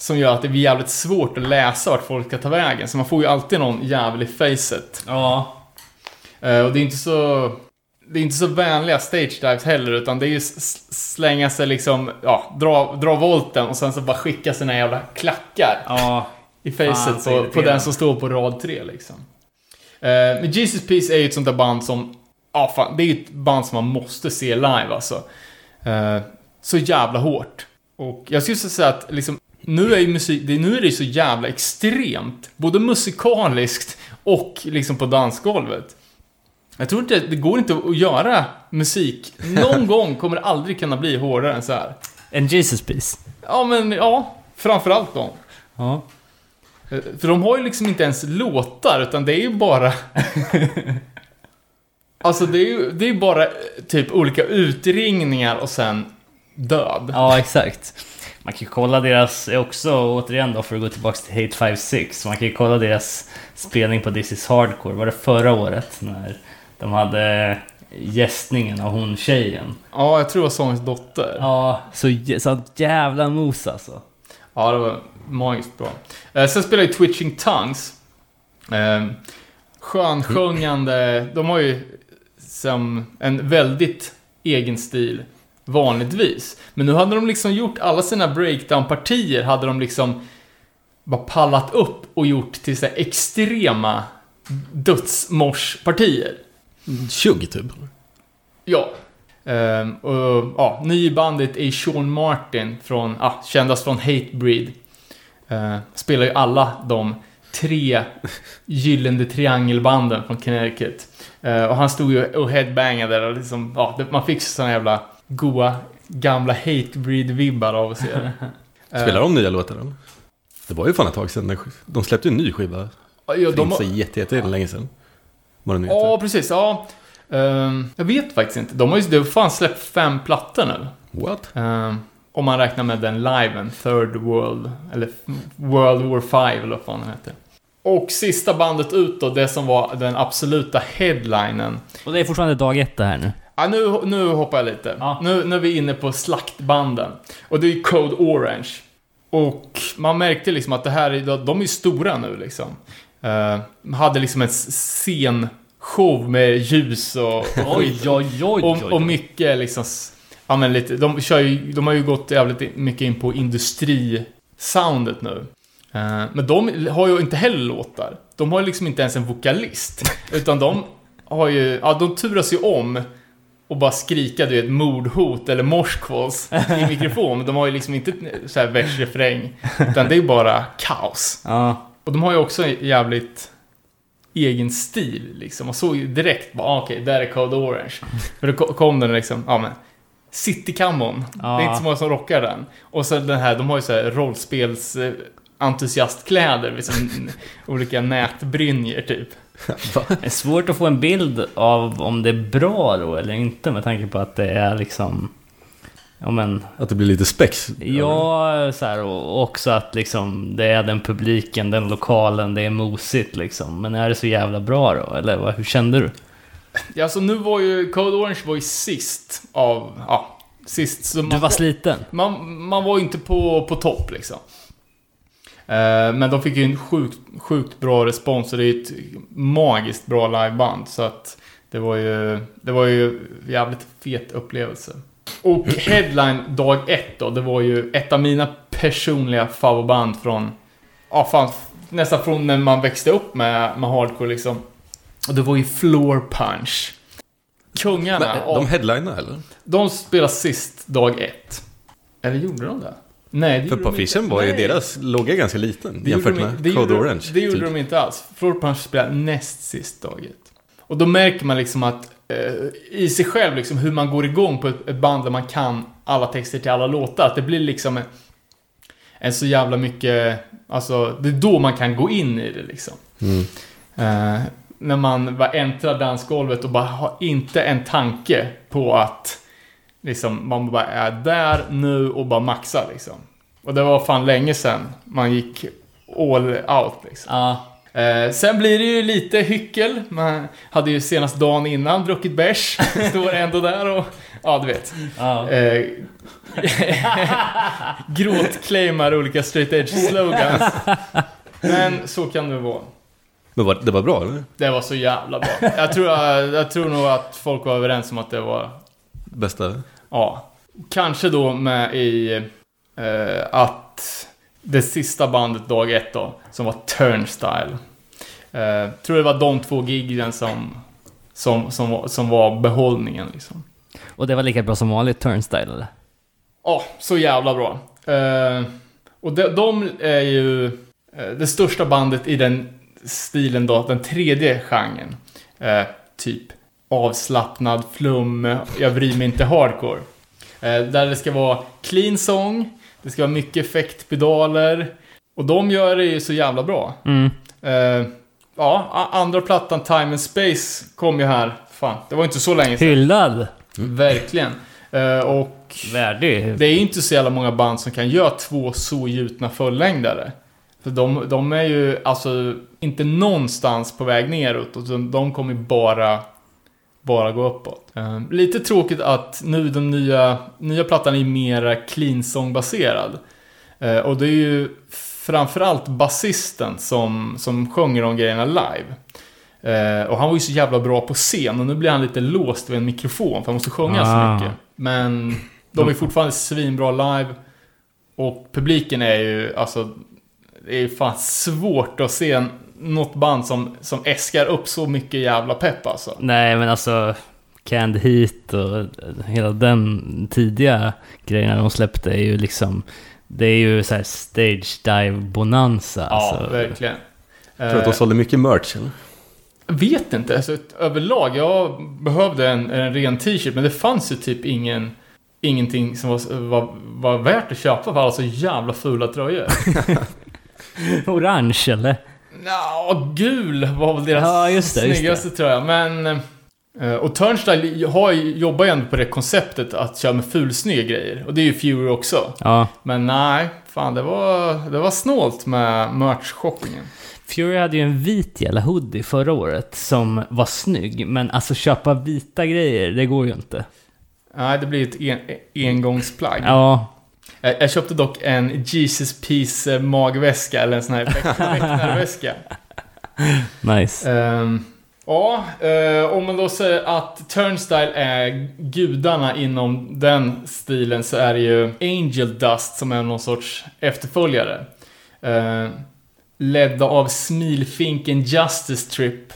Som gör att det blir jävligt svårt att läsa vart folk ska ta vägen. Så man får ju alltid någon jävel i facet. Ja. Eh, och det är inte så... Det är inte så vänliga stage dives heller, utan det är ju slänga sig liksom, ja, dra, dra volten och sen så bara skicka sina jävla klackar Ja. i facet på, på den som står på rad tre liksom. Eh, men Jesus Peace är ju ett sånt där band som, ja fan, det är ju ett band som man måste se live alltså. Eh, så jävla hårt. Och jag skulle säga att liksom, nu är ju musik, det, nu är det ju så jävla extremt. Både musikaliskt och liksom på dansgolvet. Jag tror inte, det går inte att göra musik. Någon gång kommer det aldrig kunna bli hårdare än så här. En Jesus piece. Ja men, ja. Framförallt de. Ja. Eh, För de har ju liksom inte ens låtar, utan det är ju bara... alltså det är ju det är bara eh, typ olika utringningar och sen död. Ja, exakt. Man kan ju kolla deras, också återigen då för att gå tillbaka till Hate 56. Man kan ju kolla deras spelning på This is Hardcore. Var det förra året? När de hade gästningen av hon tjejen. Ja, jag tror det var sångens dotter. Ja, så, så jävla mos alltså. Ja, det var magiskt bra. Eh, sen spelar ju Twitching Tongues. Eh, skönsjungande. De har ju som en väldigt egen stil vanligtvis. Men nu hade de liksom gjort alla sina breakdown-partier hade de liksom bara pallat upp och gjort till så extrema dödsmorspartier. Tjugg typ. Ja. Ehm, och, ja, ny i bandet är Sean Martin från, ah, kändast från Hatebreed. Uh, spelar ju alla de tre gyllene triangelbanden från Connecticut. Eh, och han stod ju och headbangade och liksom, ja, man fick såna jävla goa gamla Hatebreed-vibbar av det. Eh, Spelar de nya låtar eller? Det var ju fan ett tag sedan. De släppte ju en ny skiva. Ja, de, inte så jätte, jätte länge sedan. Vad den ja precis. Ja. Ehm, jag vet faktiskt inte. De har ju de har fan släppt fem plattor nu. What? Ehm, om man räknar med den liven, Third World, eller World War 5 eller vad fan den heter. Och sista bandet ut då, det som var den absoluta headlinen. Och det är fortfarande dag ett det här nu. Ja, nu, nu hoppar jag lite. Ja. Nu, nu är vi inne på slaktbanden. Och det är Code Orange. Och man märkte liksom att det här, är- de är stora nu liksom. Uh, hade liksom en scenshow med ljus och. Oj, oj, oj, Och, och mycket liksom, ja men lite, de kör ju, de har ju gått jävligt mycket in på industrisoundet nu. Eh, men de har ju inte heller låtar. De har ju liksom inte ens en vokalist. Utan de har ju, ja de turas ju om och bara skrika du vet mordhot eller morskvals i mikrofon. De har ju liksom inte så här vers, refräng. Utan det är bara kaos. Ja. Och de har ju också en jävligt egen stil liksom. Och såg ju direkt bara, ah, okej, där är Code Orange. För då ko- kom den liksom, ja men. City Common. Det är inte så många som rockar den. Och så den här, de har ju så här rollspels eh, entusiastkläder, liksom olika nätbrynjor typ. Det är svårt att få en bild av om det är bra då eller inte med tanke på att det är liksom... Ja men... Att det blir lite spex. Ja, så här, och också att liksom det är den publiken, den lokalen, det är mosigt liksom. Men är det så jävla bra då? Eller vad, hur kände du? Ja, så nu var ju, Code Orange var ju sist av, ja, sist. Så Du var sliten. man, man var ju inte på, på topp liksom. Eh, men de fick ju en sjukt, sjukt bra respons och det är ett magiskt bra liveband. Så att det var ju, det var ju jävligt fet upplevelse. Och headline dag ett då, det var ju ett av mina personliga favoritband från, ja fan, nästan från när man växte upp med, med hardcore liksom. Och det var ju Floor Punch. Kungarna. Men, av- de headlinar eller? de spelar sist dag ett. Eller gjorde de det? Nej, För de inte. var ju Nej. deras logga ganska liten Det jämfört de, med det Code Orange. Det gjorde typ. de inte alls. Floor Punch spelar näst sist dag ett. Och då märker man liksom att eh, i sig själv liksom hur man går igång på ett, ett band där man kan alla texter till alla låtar. Att det blir liksom en, en så jävla mycket, alltså det är då man kan gå in i det liksom. Mm. Eh, när man bara äntrar dansgolvet och bara har inte en tanke på att liksom, man bara är där nu och bara maxar liksom. Och det var fan länge sedan man gick all out liksom. Ja. Eh, sen blir det ju lite hyckel. Man hade ju senast dagen innan druckit bärs. Står ändå där och... Ja, du vet. ja. Eh, Gråtclaimar olika straight edge slogans. Men så kan det vara. Men var, det var bra eller? Det var så jävla bra. Jag tror, jag, jag tror nog att folk var överens om att det var... Bästa? Ja. Kanske då med i eh, att det sista bandet dag ett då, som var Turnstyle. Eh, tror det var de två giggen som, som, som, var- som var behållningen liksom. Och det var lika bra som vanligt turnstyle eller? Ja, så jävla bra. Eh, och de, de är ju eh, det största bandet i den stilen då, den tredje genren. Eh, typ avslappnad flum, jag bryr mig inte hardcore. Eh, där det ska vara clean song, det ska vara mycket effektpedaler. Och de gör det ju så jävla bra. Mm. Eh, ja, andra plattan Time and Space kom ju här. Fan, det var inte så länge sedan. Hyllad! Verkligen. Eh, och Värdig. det är ju inte så jävla många band som kan göra två så gjutna fullängdare. För de, de är ju alltså inte någonstans på väg neråt, utan de kommer bara, bara gå uppåt. Eh, lite tråkigt att nu den nya, nya plattan är mera clean song baserad. Eh, och det är ju framförallt basisten som, som sjunger de grejerna live. Eh, och han var ju så jävla bra på scen och nu blir han lite låst vid en mikrofon för han måste sjunga Ah. så mycket. Men de är fortfarande svinbra live. Och publiken är ju, alltså, det är fan svårt att se något band som, som äskar upp så mycket jävla pepp alltså. Nej men alltså Canned Heat och hela den tidiga grejerna de släppte är ju liksom Det är ju så här stage dive bonanza Ja, alltså. verkligen. Tror du att de Eh, sålde mycket merch eller? Jag vet inte, alltså, överlag, jag behövde en, en ren t-shirt men det fanns ju typ ingen Ingenting som var, var, var värt att köpa för alla så jävla fula tröjor. Orange eller? Nja, gul var väl deras Ja, just det, just snyggaste tröja. Men... eh, Och Turnstyle har jobbar ju ändå på det konceptet att köra med fulsnygga grejer. Och det är ju Fury också. Ja. Men nej, fan det var, det var snålt med merch-shoppingen. Fury hade ju en vit jävla hoodie förra året som var snygg. Men alltså köpa vita grejer, det går ju inte. Nej, det blir ett en, engångsplagg. Ja. Jag, jag köpte dock en Jesus Piece eh, magväska, eller en sån här väktarväska. Nice. Ehm, ja, eh, om man då säger att Turnstyle är gudarna inom den stilen så är det ju Angel Dust som är någon sorts efterföljare. Uh, ledda av smilfinken Justice Trip.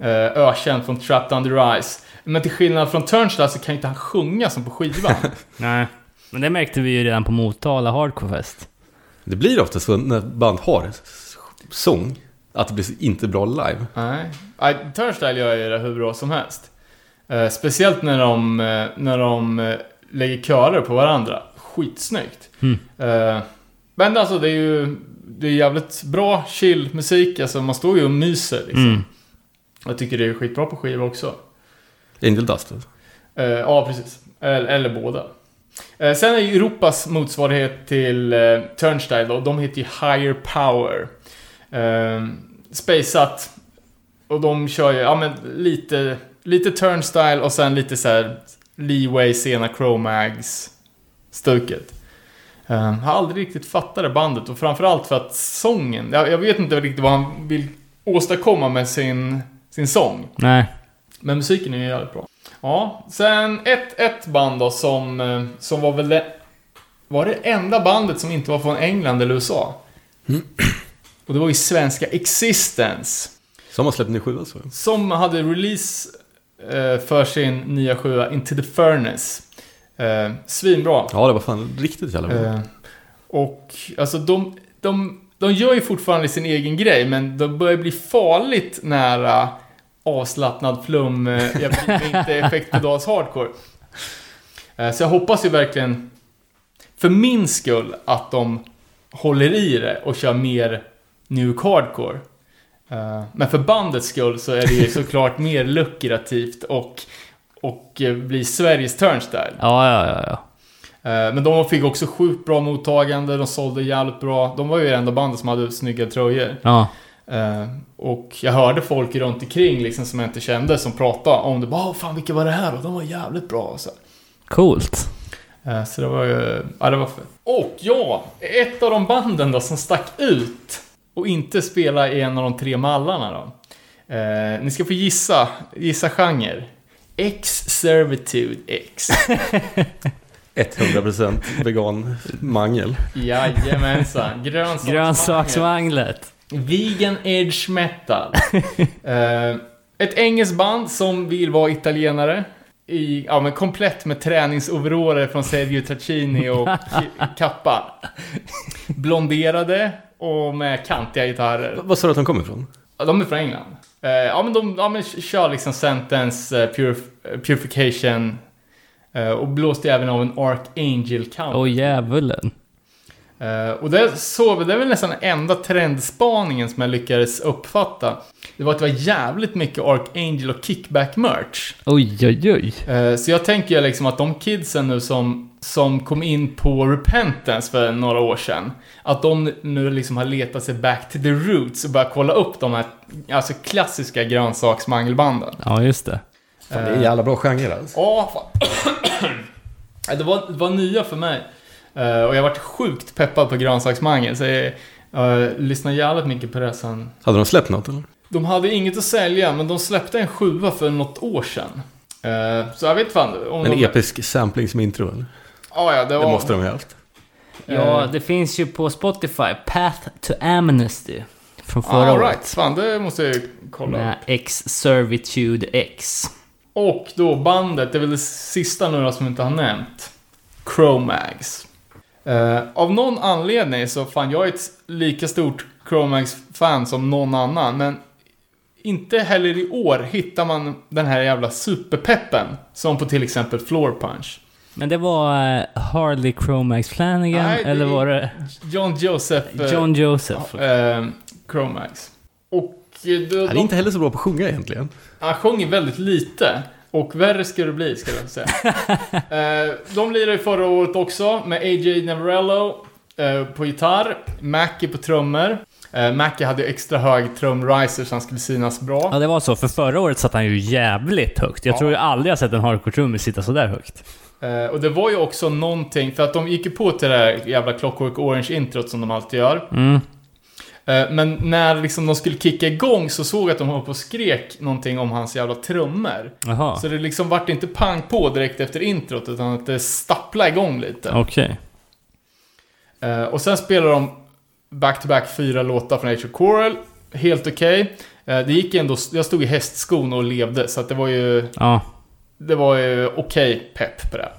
Uh, ökänd från Trapped Under Ice. Men till skillnad från Turnstyle så kan inte han sjunga som på skivan. Nej. Men det märkte vi ju redan på Motala Hardcore Fest. Det blir ofta så när band har sång, att det blir inte bra live. Nej. Turnstyle gör ju det hur bra som helst. Eh, speciellt när de, eh, när de eh, lägger körer på varandra. Skitsnyggt. Mm. Eh, men alltså det är ju det är jävligt bra chill musik. Alltså man står ju och myser liksom. Mm. Jag tycker det är skitbra på skiva också. Angel Dust. alltså. Eh, ja, precis. Eller, eller båda. Eh, sen är ju Europas motsvarighet till eh, Turnstyle då, de heter ju Higher Power. Eh, Spaceat. Och de kör ju, ja men lite, lite Turnstyle och sen lite så här Leeway, sena Chromags stuket. Eh, har aldrig riktigt fattat det bandet och framförallt för att sången, jag, jag vet inte riktigt vad han vill åstadkomma med sin, sin sång. Nej. Men musiken är ju jävligt bra. Ja, sen ett, ett band då som, eh, som var väl det... Var det enda bandet som inte var från England eller USA? Och det var ju svenska Existence. Som har släppt ny skiva så. Som hade release eh, för sin nya sjua Into the Furnace. Eh, svinbra. Ja, det var fan riktigt jävla bra. Och alltså de, de, de gör ju fortfarande sin egen grej, men de börjar bli farligt nära avslappnad flum, eh, jag mig inte effektpedals hardcore. Eh, så jag hoppas ju verkligen, för min skull, att de håller i det och kör mer New Hardcore. Eh, men för bandets skull så är det ju såklart mer lukrativt och, och eh, bli Sveriges Turnstyle. Ja, ja, ja, ja. Men de fick också sjukt bra mottagande, de sålde jävligt bra. De var ju det enda bandet som hade snygga tröjor. Ja. Eh, och jag hörde folk runt omkring liksom som jag inte kände som pratade om det. Bara, "Åh, fan vilka var det här? Och de var jävligt bra. Så, Coolt. Eh, så det var ju, ja det var fett. Och ja, ett av de banden då som stack ut och inte spela i en av de tre mallarna då. Eh, ni ska få gissa, gissa genre. X-Servitude X. 100% vegan mangel. Jajamensan. Grönsaksmanglet. Vegan Edge Metal. eh, ett engelskt band som vill vara italienare. I, ja, men komplett med träningsoveraller från Sergio Tacchini och kappa. Blonderade och med kantiga gitarrer. Vad sa du att de kommer ifrån? Ja, de är från England. Eh, ja, men de ja, men kör liksom Sentence, uh, purif- eh, Purification eh, och blåste även av en Archangel Count. Åh djävulen. Eh, och det, såg, det är väl nästan den enda trendspaningen som jag lyckades uppfatta. Det var att det var jävligt mycket Archangel och Kickback-merch. Oj, oj, oj. Eh, så jag tänker ju liksom att de kidsen nu som, som kom in på Repentance för några år sedan, att de nu liksom har letat sig back to the roots och börjat kolla upp de här alltså klassiska grönsaksmangelbanden. Ja, just det. Fan, det är en jävla bra genre alltså. Ja, fan. Ja, det, var, det var nya för mig. Eh, och jag varit sjukt peppad på grönsaksmangel, så jag uh, lyssnade jävligt mycket på det sen. Hade de släppt något eller? De hade inget att sälja, men de släppte en sjua för något år sedan. Eh, så jag vet fan om En de... episk sampling som intro eller? Ja, ja, det, Det var... måste de ha haft. Ja, det finns ju på Spotify, Path to Amnesty. Från förra All året. right, fan det måste jag kolla. Med X-Servitude X. Och då bandet, det är väl det sista nu som inte har nämnt. Chromags. Eh, av någon anledning så fan, jag är ett lika stort Chromags-fan som någon annan, men inte heller i år hittar man den här jävla superpeppen som på till exempel Floor Punch. Men det var eh, Harley Chromax Flanagan, Nej, eller var det John Joseph eh, John Joseph? eh, Chromags. Och Han är de, inte heller så bra på att sjunga egentligen. Han sjunger väldigt lite. Och värre ska det bli, ska jag säga. eh, de lirade ju förra året också med AJ Neverello eh, på gitarr, Mackie på trummor. Eh, Mackie hade ju extra hög trumriser så han skulle synas bra. Ja, det var så. För förra året satt han ju jävligt högt. Jag Ja. tror jag aldrig jag sett en hardcore-trummis sitta så där högt. Eh, och det var ju också någonting, för att de gick ju på till det här jävla Clockwork Orange-introt som de alltid gör. Mm. Eh, Men när liksom de skulle kicka igång så såg jag att de höll på och skrek någonting om hans jävla trummor. Jaha. Så det liksom vart inte pang på direkt efter introt, utan att det stapplade igång lite. Okej. Eh, och sen spelar de back-to-back fyra låtar från Age of Coral. Helt okej. Eh, det gick ändå, jag stod i hästskon och levde, så att det var ju, Ja. det var ju okej pepp på det.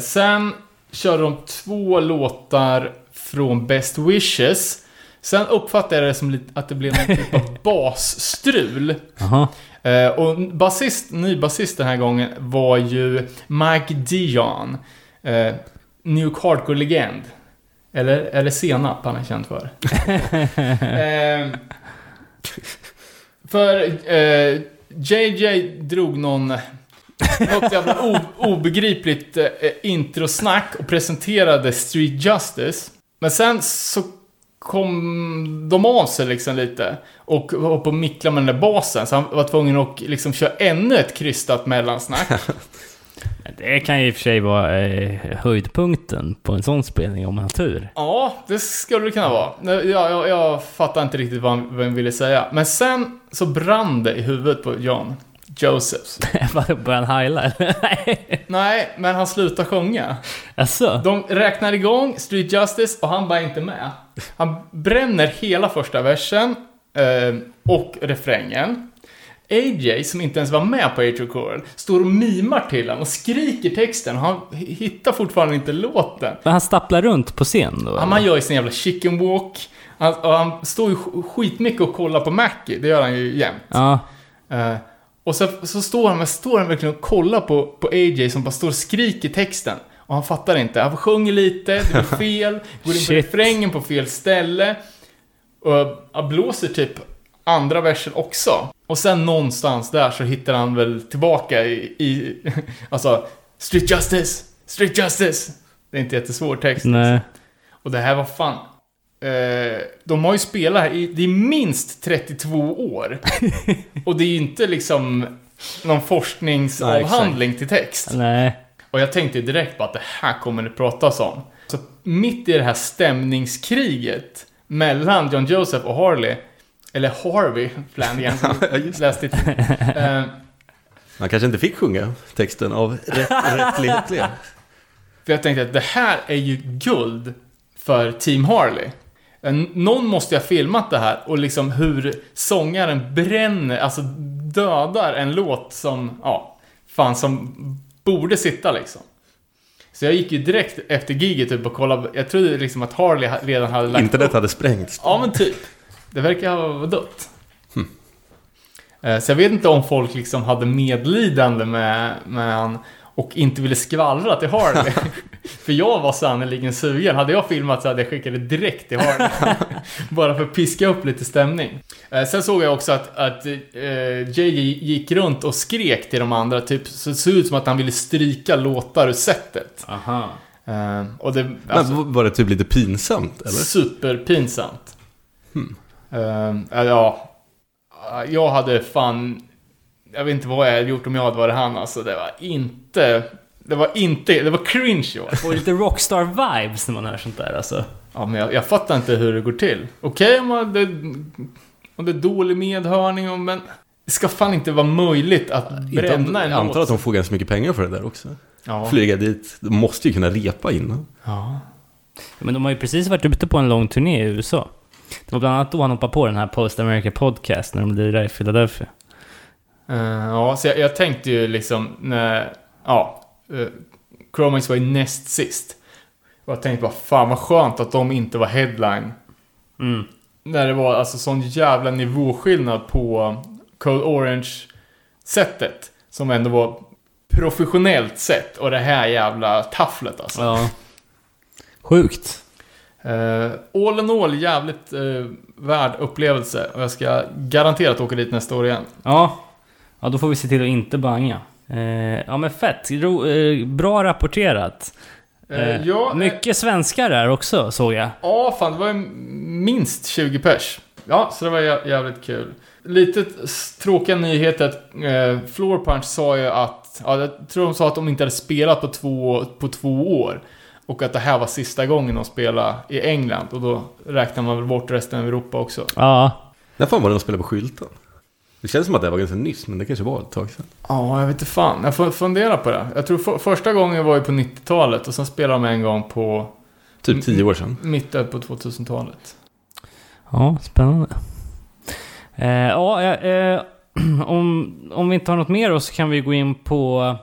Sen körde de två låtar från Best Wishes. Sen uppfattade jag det som att det blev någon typ av basstrul. Jaha. Eh, och basist, ny basist den här gången var ju Mike Dion. Eh, New York Hardcore-legend. Eller, eller Senap han är känd för. eh, för eh, JJ drog någon... Något jävla o, obegripligt eh, introsnack och presenterade Street Justice. Men sen så kom de av sig liksom lite och var på och micklade med den där basen. Så han var tvungen att liksom köra ännu ett krystat mellansnack. Det kan ju i och för sig vara eh, höjdpunkten på en sån spelning om man har tur. Ja, det skulle det kunna vara. Jag, jag, jag fattar inte riktigt vad han, vad han ville säga. Men sen så brann det i huvudet på John. Josephs. Börjar han heila eller? Nej. Nej, men han slutar sjunga. Asså? De räknar igång Street Justice och han bara inte med. Han bränner hela första versen eh, och refrängen. AJ, som inte ens var med på Age of Coral, står och mimar till honom och skriker texten och han hittar fortfarande inte låten. Men han stapplar runt på scen då? Ja, man gör ju sin jävla chicken walk. Han, och han står ju sk- skitmycket och kollar på Mackie, det gör han ju jämt. Ja. Eh, och så, så står han, står han verkligen och kollar på, på AJ som bara står och skriker texten. Och han fattar inte. Han sjunger lite, det blir fel, går in på refrängen på fel ställe. Och blåser typ andra versen också. Och sen någonstans där så hittar han väl tillbaka i, i alltså, Street Justice, Street Justice. Det är inte jättesvår text. Nej. Och det här var fan... Eh, de har ju spelat här i, det är minst 32 år. och det är ju inte liksom någon forskningsavhandling till text. Nej. Och jag tänkte direkt på att det här kommer det pratas om. Så mitt i det här stämningskriget mellan John Joseph och Harley, eller Harvey Flanagan läste eh, Man kanske inte fick sjunga texten av rätt, rättlighetliga. För jag tänkte att det här är ju guld för Team Harley. Någon måste ju ha filmat det här och liksom hur sångaren bränner, alltså dödar en låt som, ja, fan som borde sitta liksom. Så jag gick ju direkt efter giget typ och kollade, jag trodde liksom att Harley ha- redan hade lagt Internet upp. hade sprängts. Ja men typ. Det verkar ha dött. Eh, Så jag vet inte om folk liksom hade medlidande med, med han och inte ville skvallra till Harley. för jag var sannerligen sugen. Hade jag filmat så hade jag skickat det direkt till Harley. Bara för att piska upp lite stämning. Eh, Sen såg jag också att, att eh, JJ gick runt och skrek till de andra. Typ, så det såg ut som att han ville stryka låtar ur setet. Aha. Eh, och det, alltså, Men var det typ lite pinsamt, eller? Superpinsamt. Eh, ja, jag hade fan... Jag vet inte vad jag hade gjort om jag hade varit han alltså. Det var inte... Det var inte... Det var cringe jag. Får lite rockstar-vibes när man hör sånt där alltså. Ja, men jag, jag fattar inte hur det går till. Okej om, man- det, om det är dålig medhörning, och, men... Det ska fan inte vara möjligt att Inte om, bränna en jag antar att de får ganska mycket pengar för det där också. Ja. Flyga dit. De måste ju kunna repa innan. ja. Men de har ju precis varit ute på en lång turné i USA. Det var bland annat då han hoppade på den här Post America Podcast när de lirade i Philadelphia. Eh, ja, så jag, jag tänkte ju liksom när... Ja. Uh, Chromax var ju näst sist. Och jag tänkte bara, fan vad skönt att de inte var headline. Mm. När det var alltså sån jävla nivåskillnad på Code Orange-sättet. Som ändå var professionellt sett. Och det här jävla tafflet alltså. Ja. Sjukt. Uh, all in all, jävligt uh, värd upplevelse. Och jag ska garanterat åka dit nästa år igen. Ja. Ja, då får vi se till att inte banga. Eh, ja men fett. Ro, eh, bra rapporterat. Eh, Eh, ja, mycket svenskar där också, såg jag. Ja, fan det var minst 20 pers. Ja, så det var jä- jävligt kul. Lite tråkiga nyheter att eh, Floor Punch sa ju att, ja, jag tror de sa att de inte hade spelat på två, på två år. Och att det här var sista gången de spelade i England. Och då räknar man väl bort resten av Europa också. Ja. När fan var det de spelade på skylten? Det känns som att det var ganska nyss, men det kanske var ett tag sedan. Ja, jag vet inte fan. Jag får fundera på det. Jag tror för, första gången var ju på 90-talet och sen spelade de en gång på Typ tio år sedan. mitten på 2000-talet. Ja, spännande. Eh, ja, eh, om, om vi inte har något mer då så kan vi gå in på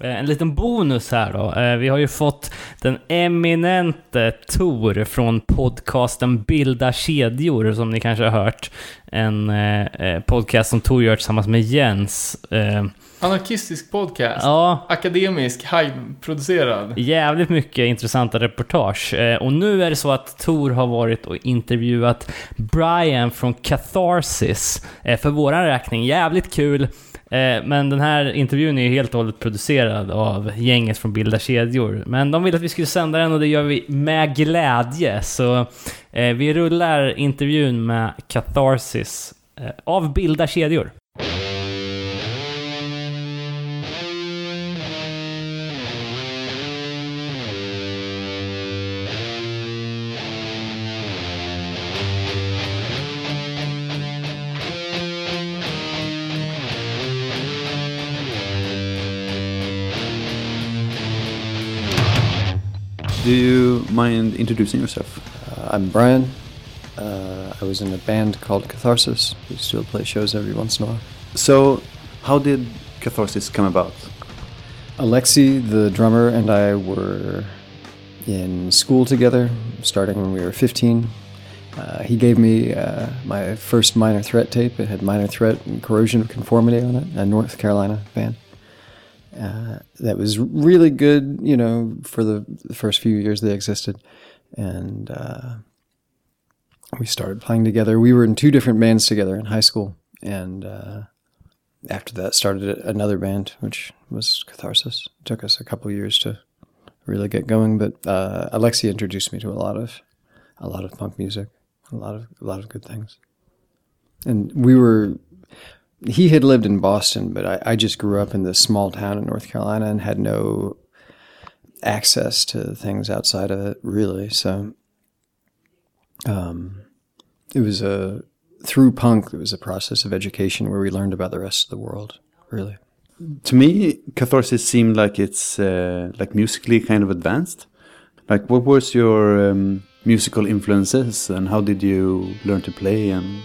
en liten bonus här då. Eh, vi har ju fått den eminente Tor från podcasten Bilda kedjor som ni kanske har hört. En eh, eh, podcast som Tor gör tillsammans med Jens. Eh, Anarkistisk podcast. ja, Akademisk, high-producerad. Jävligt mycket intressanta reportage. Eh, och nu är det så att Tor har varit och intervjuat Brian från Catharsis eh, för våran räkning. Jävligt kul. Eh, men den här intervjun är ju helt och hållet producerad av gänget från Bilda kedjor. Men de ville att vi skulle sända den och det gör vi med glädje. Så eh, vi rullar intervjun med Catharsis eh, av Bilda kedjor. Mind introducing yourself? Uh, I'm Brian. Uh, I was in a band called Catharsis. We still play shows every once in a while. So, how did Catharsis come about? Alexi, the drummer, and I were in school together, starting when we were 15. Uh, he gave me uh, my first Minor Threat tape. It had Minor Threat and Corrosion of Conformity on it, a North Carolina band. Uh, that was really good, you know, for the, the first few years they existed. And uh, we started playing together. We were in two different bands together in high school. And uh, after that, started another band, which was Catharsis. It took us a couple years to really get going. But uh, Alexi introduced me to a lot of a lot of punk music, a lot of a lot of good things. And we were he had lived in Boston, but I, I just grew up in this small town in North Carolina and had no access to things outside of it really. So um, it was a through punk. It was a process of education where we learned about the rest of the world. Really. To me, Catharsis seemed like it's uh, like musically kind of advanced. Like, what was your um, musical influences, and how did you learn to play? And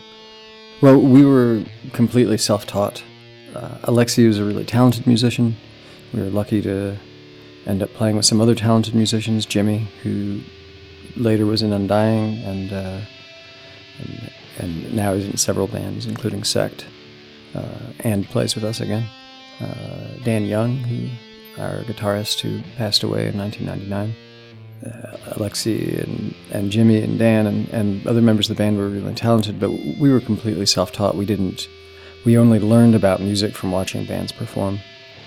Well, we were completely self-taught. Uh, Alexi was a really talented musician. We were lucky to end up playing with some other talented musicians. Jimmy, who later was in Undying, and uh, and, and now is in several bands, including Sect, uh, and plays with us again. Uh, Dan Young, who our guitarist who passed away in 1999. Uh, Alexi and, and Jimmy and Dan and, and other members of the band were really talented, but we were completely self-taught. We didn't. We only learned about music from watching bands perform.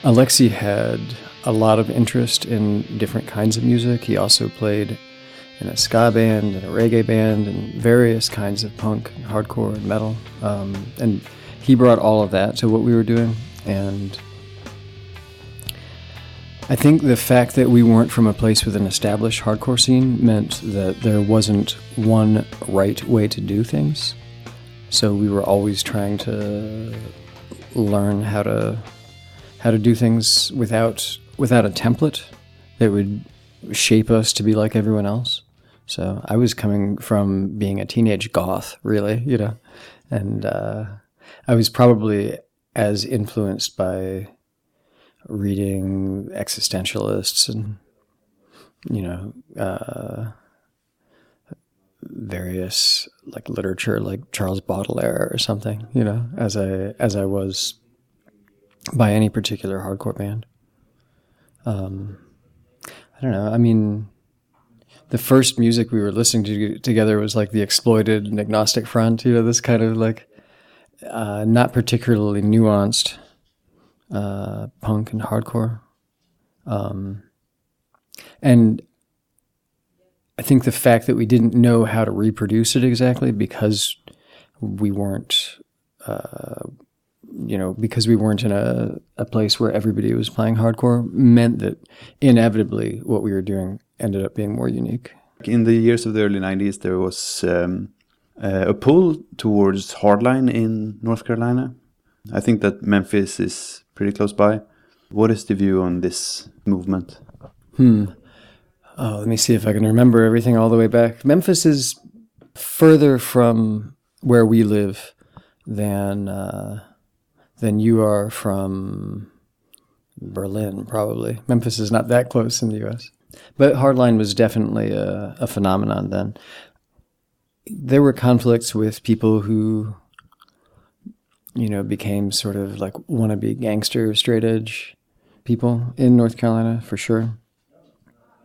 Alexi had a lot of interest in different kinds of music. He also played in a ska band and a reggae band and various kinds of punk, and hardcore, and metal. Um, and he brought all of that to what we were doing. And I think the fact that we weren't from a place with an established hardcore scene meant that there wasn't one right way to do things. So we were always trying to learn how to how to do things without without a template that would shape us to be like everyone else. So I was coming from being a teenage goth, really, you know, and uh, I was probably as influenced by reading existentialists and you know uh, various like literature like Charles Baudelaire or something you know as I as I was by any particular hardcore band. Um, I don't know. I mean the first music we were listening to together was like the exploited and agnostic front you know this kind of like uh, not particularly nuanced uh, punk and hardcore. Um, and I think the fact that we didn't know how to reproduce it exactly because we weren't, uh, you know, because we weren't in a, a place where everybody was playing hardcore meant that inevitably what we were doing ended up being more unique. in the years of the early '90s, there was um, uh, a pull towards hardline in North Carolina. I think that Memphis is pretty close by. What is the view on this movement? Hmm. Oh, let me see if I can remember everything all the way back. Memphis is further from where we live than uh, than you are from Berlin, probably. Memphis is not that close in the U.S. But hardline was definitely a, a phenomenon then. There were conflicts with people who, you know, became sort of like wannabe gangster, straight edge people in North Carolina for sure.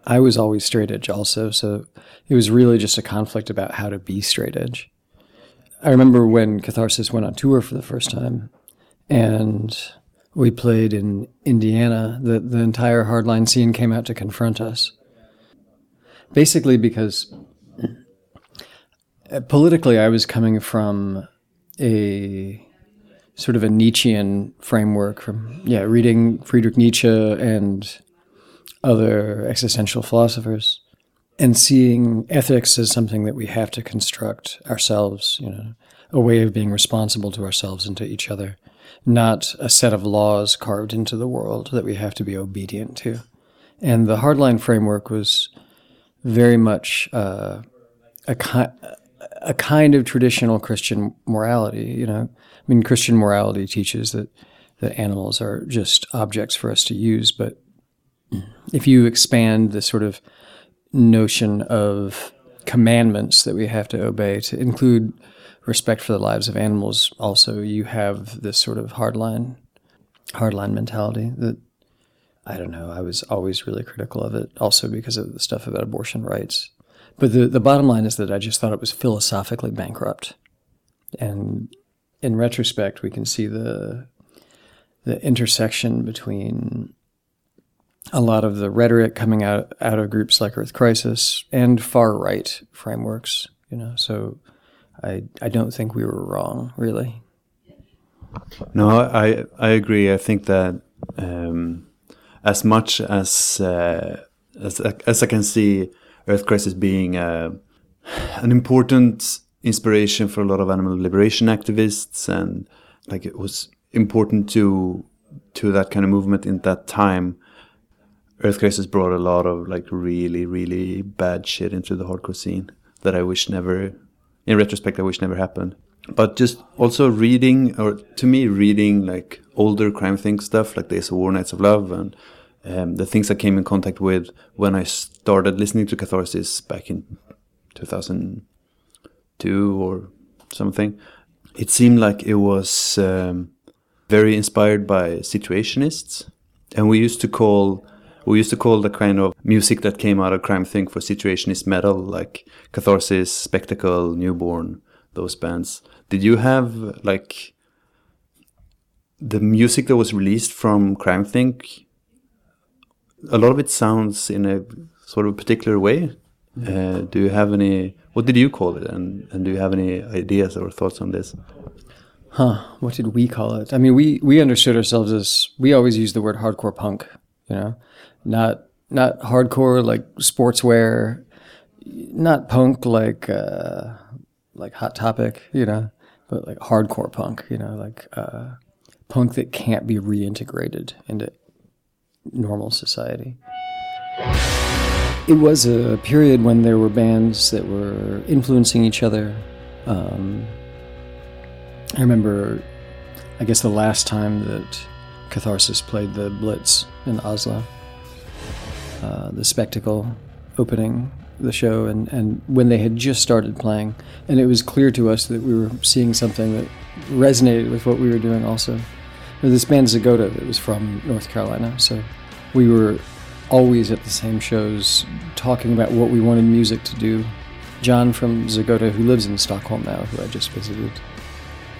I was always straight edge also, so it was really just a conflict about how to be straight edge. I remember when Catharsis went on tour for the first time, and we played in Indiana. The the entire hardline scene came out to confront us. Basically, because uh, politically, I was coming from a sort of a Nietzschean framework from yeah, reading Friedrich Nietzsche and other existential philosophers and seeing ethics as something that we have to construct ourselves, you know, a way of being responsible to ourselves and to each other, not a set of laws carved into the world that we have to be obedient to. And the hardline framework was very much uh, a, ki- a kind of traditional Christian morality, you know. I mean, Christian morality teaches that, that animals are just objects for us to use, but if you expand the sort of notion of commandments that we have to obey to include respect for the lives of animals, also you have this sort of hardline hardline mentality that I don't know. I was always really critical of it, also because of the stuff about abortion rights. But the the bottom line is that I just thought it was philosophically bankrupt, and in retrospect, we can see the the intersection between a lot of the rhetoric coming out out of groups like Earth Crisis and far right frameworks. You know, so I I don't think we were wrong really. No, I I agree. I think that um, as much as uh, as as I can see Earth Crisis being uh, an important inspiration for a lot of animal liberation activists, and like it was important to to that kind of movement in that time. Earth Crisis brought a lot of like really really bad shit into the hardcore scene that I wish never, in retrospect, I wish never happened but just also reading or to me reading like older crime thing stuff like of War Nights of Love and um, the things I came in contact with when I started listening to Catharsis back in 2002 or something it seemed like it was um, very inspired by situationists and we used to call we used to call the kind of music that came out of crime thing for situationist metal like Catharsis, Spectacle, Newborn those bands. Did you have like the music that was released from Crime Think? A lot of it sounds in a sort of particular way. Uh, do you have any? What did you call it? And and do you have any ideas or thoughts on this? Huh? What did we call it? I mean, we we understood ourselves as we always use the word hardcore punk. You know, not not hardcore like sportswear, not punk like. Uh, like hot topic, you know, but like hardcore punk, you know, like uh, punk that can't be reintegrated into normal society. It was a period when there were bands that were influencing each other. Um, I remember, I guess, the last time that Catharsis played the Blitz in Oslo, uh, the spectacle opening the show and, and when they had just started playing. And it was clear to us that we were seeing something that resonated with what we were doing also. This band Zagota that was from North Carolina. So we were always at the same shows talking about what we wanted music to do. John from Zagota, who lives in Stockholm now, who I just visited,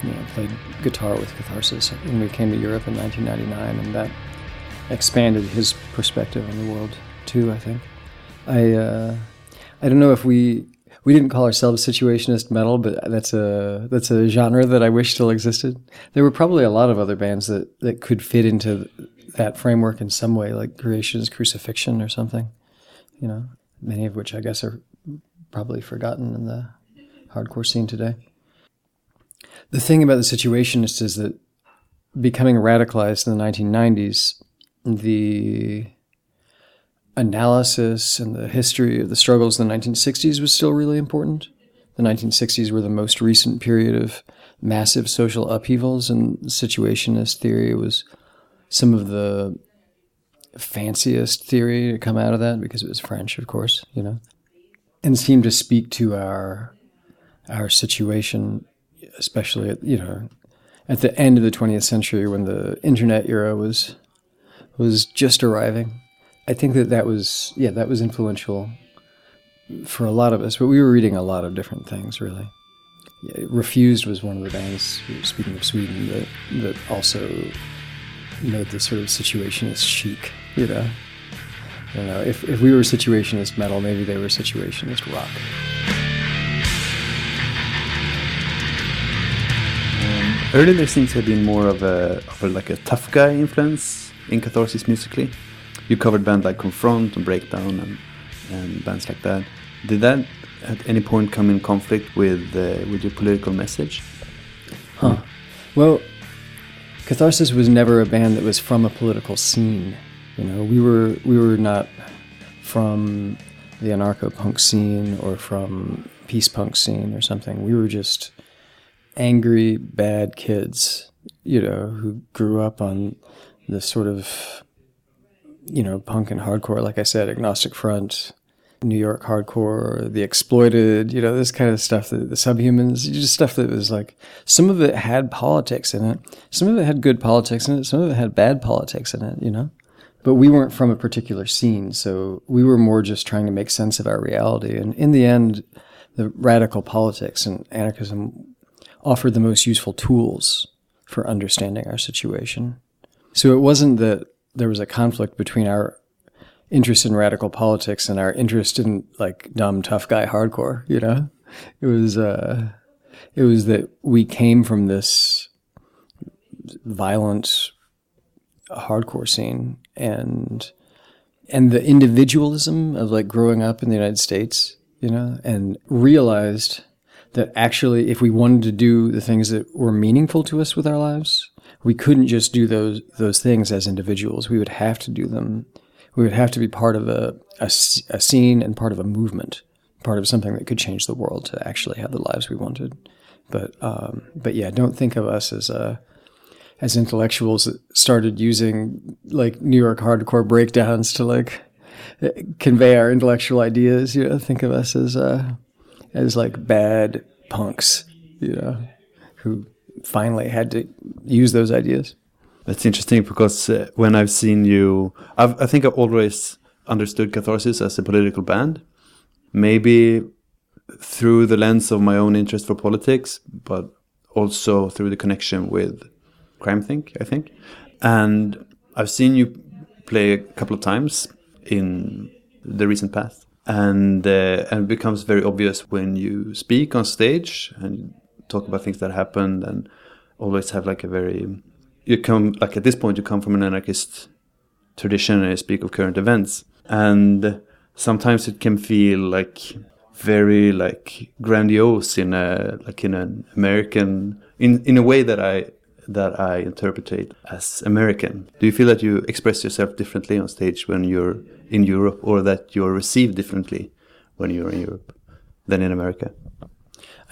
you know, played guitar with Catharsis when we came to Europe in 1999, and that expanded his perspective on the world too. I think. I uh, I don't know if we we didn't call ourselves situationist metal, but that's a that's a genre that I wish still existed. There were probably a lot of other bands that that could fit into that framework in some way, like Creation's Crucifixion or something. You know, many of which I guess are probably forgotten in the hardcore scene today. The thing about the situationists is that becoming radicalized in the 1990s, the analysis and the history of the struggles in the 1960s was still really important. The 1960s were the most recent period of massive social upheavals, and situationist theory was some of the fanciest theory to come out of that because it was French, of course, you know, and seemed to speak to our our situation, especially at you know at the end of the 20th century when the internet era was was just arriving I think that that was yeah that was influential for a lot of us. But we were reading a lot of different things really. Yeah, Refused was one of the bands. Speaking of Sweden, that that also made this sort of situationist chic. You know, I don't know if if we were situationist metal, maybe they were situationist rock. Earlier, there seems to have been more of a, of a like a tough guy influence in Catharsis musically. You covered bands like Confront and Breakdown and, and bands like that. Did that at any point come in conflict with uh, with your political message? Huh. Well, Catharsis was never a band that was from a political scene. You know, we were we were not from the anarcho punk scene or from peace punk scene or something. We were just angry, bad kids, you know, who grew up on this sort of you know, punk and hardcore, like I said, Agnostic Front, New York hardcore, the exploited, you know, this kind of stuff, the, the subhumans, just stuff that was like, some of it had politics in it. Some of it had good politics in it. Some of it had bad politics in it, you know? But we weren't from a particular scene, so we were more just trying to make sense of our reality. And in the end, the radical politics and anarchism offered the most useful tools for understanding our situation. So it wasn't that there was a conflict between our interest in radical politics and our interest in like dumb tough guy hardcore. You know, it was uh, it was that we came from this violent hardcore scene and and the individualism of like growing up in the United States, you know, and realized that actually if we wanted to do the things that were meaningful to us with our lives, we couldn't just do those those things as individuals. We would have to do them. We would have to be part of a a scene and part of a movement, part of something that could change the world to actually have the lives we wanted. But um, but yeah, don't think of us as a as intellectuals that started using like New York hardcore breakdowns to like convey our intellectual ideas. You know, think of us as uh, as like bad punks. You know, who finally had to use those ideas. That's interesting because uh, when I've seen you, I've, I think I've always understood Catharsis as a political band. Maybe through the lens of my own interest for politics, but also through the connection with Crime Think, I think. And I've seen you play a couple of times in the recent past. And, uh, and it becomes very obvious when you speak on stage and talk about things that happened and always have like a very you come like at this point you come from an anarchist tradition and you speak of current events. And sometimes it can feel like very like grandiose in a like in an american in in a way that i that i interpret as american. Do you feel that you express yourself differently on stage when you're in europe or that you're received differently when you're in europe than in america?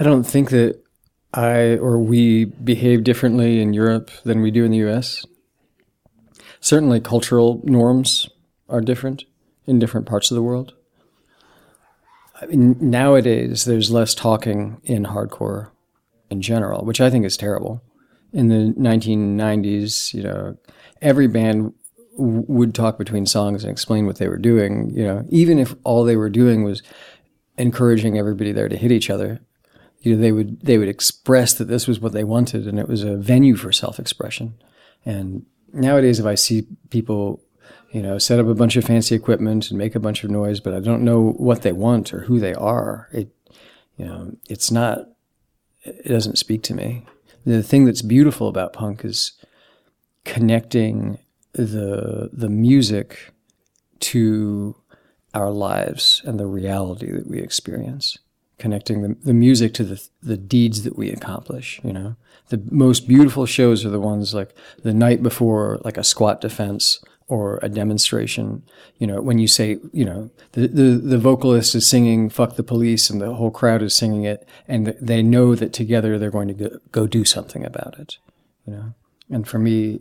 I don't think that I or we behave differently in Europe than we do in the US. Certainly, cultural norms are different in different parts of the world. I mean, nowadays, there's less talking in hardcore in general, which I think is terrible. In the 1990s, you know, every band w- would talk between songs and explain what they were doing, you know, even if all they were doing was encouraging everybody there to hit each other you know, they would they would express that this was what they wanted, and it was a venue for self-expression. And nowadays, if I see people, you know, set up a bunch of fancy equipment and make a bunch of noise, but I don't know what they want or who they are, it, you know, it's not. It doesn't speak to me. The thing that's beautiful about punk is connecting the the music to our lives and the reality that we experience connecting the, the music to the, the deeds that we accomplish you know? The most beautiful shows are the ones like the night before like a squat defense or a demonstration. You know when you say you know the, the, the vocalist is singing fuck the police and the whole crowd is singing it and they know that together they're going to go, go do something about it you know? And for me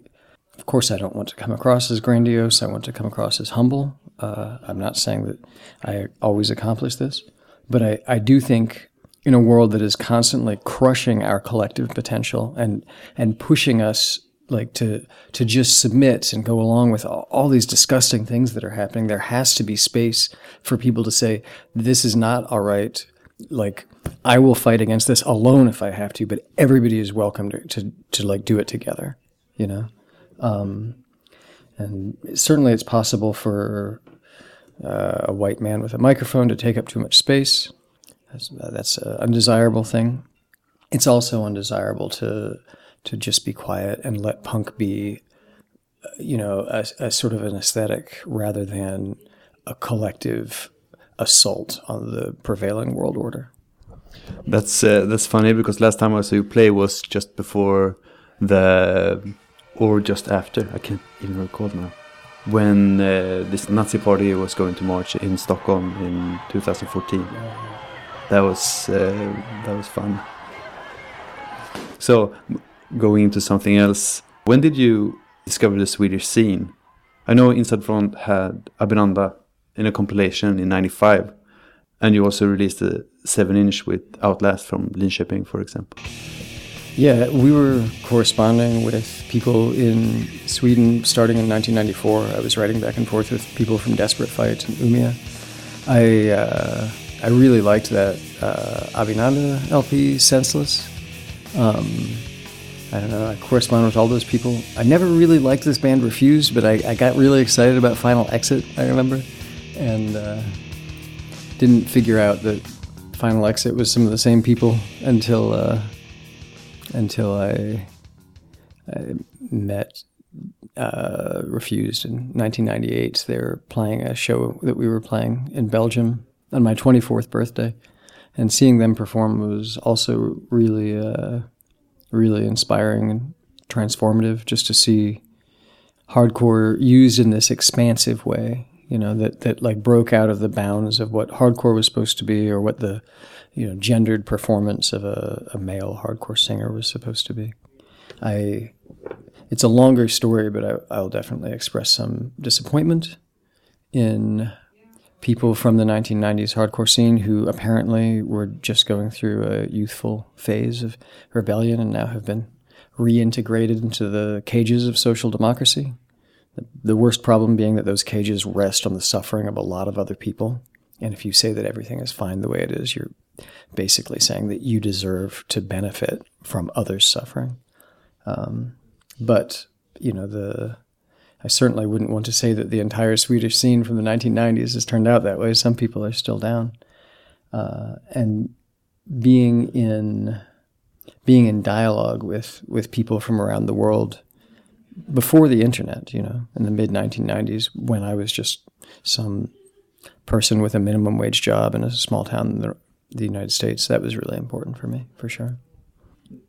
of course i don't want to come across as grandiose. I want to come across as humble. Uh, i'm not saying that i always accomplish this but I, I do think in a world that is constantly crushing our collective potential and and pushing us like to to just submit and go along with all, all these disgusting things that are happening, there has to be space for people to say, This is not all right. Like I will fight against this alone if I have to, but everybody is welcome to to, to like do it together, you know? Um, and certainly it's possible for uh, a white man with a microphone to take up too much space. That's, that's an undesirable thing. It's also undesirable to to just be quiet and let punk be, you know, a, a sort of an aesthetic rather than a collective assault on the prevailing world order. That's uh, that's funny because last time I saw you play was just before the or just after I can't even recall now when uh, this Nazi party was going to march in Stockholm in 2014. That was uh, that was fun. So going into something else, when did you discover the Swedish scene? I know Inside Front had Abinanda in a compilation in '95, and you also released a seven-inch with Outlast from Linköping, for example. Yeah, we were corresponding with people in Sweden starting in 1994. I was writing back and forth with people from Desperate Fight and Umia. I uh, I really liked that uh, Avinanda LP, Senseless. Um, I don't know. I correspond with all those people. I never really liked this band Refused, but I, I got really excited about Final Exit. I remember, and uh, didn't figure out that Final Exit was some of the same people until uh, until I, I met uh, Refused in 1998. They were playing a show that we were playing in Belgium on my 24th birthday, and seeing them perform was also really, uh, really inspiring and transformative. Just to see hardcore used in this expansive way, you know, that that like broke out of the bounds of what hardcore was supposed to be, or what the you know gendered performance of a, a male hardcore singer was supposed to be. I it's a longer story, but I, I'll definitely express some disappointment in people from the 1990s hardcore scene who apparently were just going through a youthful phase of rebellion and now have been reintegrated into the cages of social democracy. The- The worst problem being that those cages rest on the suffering of a lot of other people. And if you say that everything is fine the way it is, you're basically saying that you deserve to benefit from others' suffering. Um, but you know the I certainly wouldn't want to say that the entire Swedish scene from the 1990s has turned out that way. Some people are still down, uh, and being in being in dialogue with with people from around the world before the internet, you know, in the mid 1990s, when I was just some person with a minimum wage job in a small town in the, the United States, that was really important for me, for sure.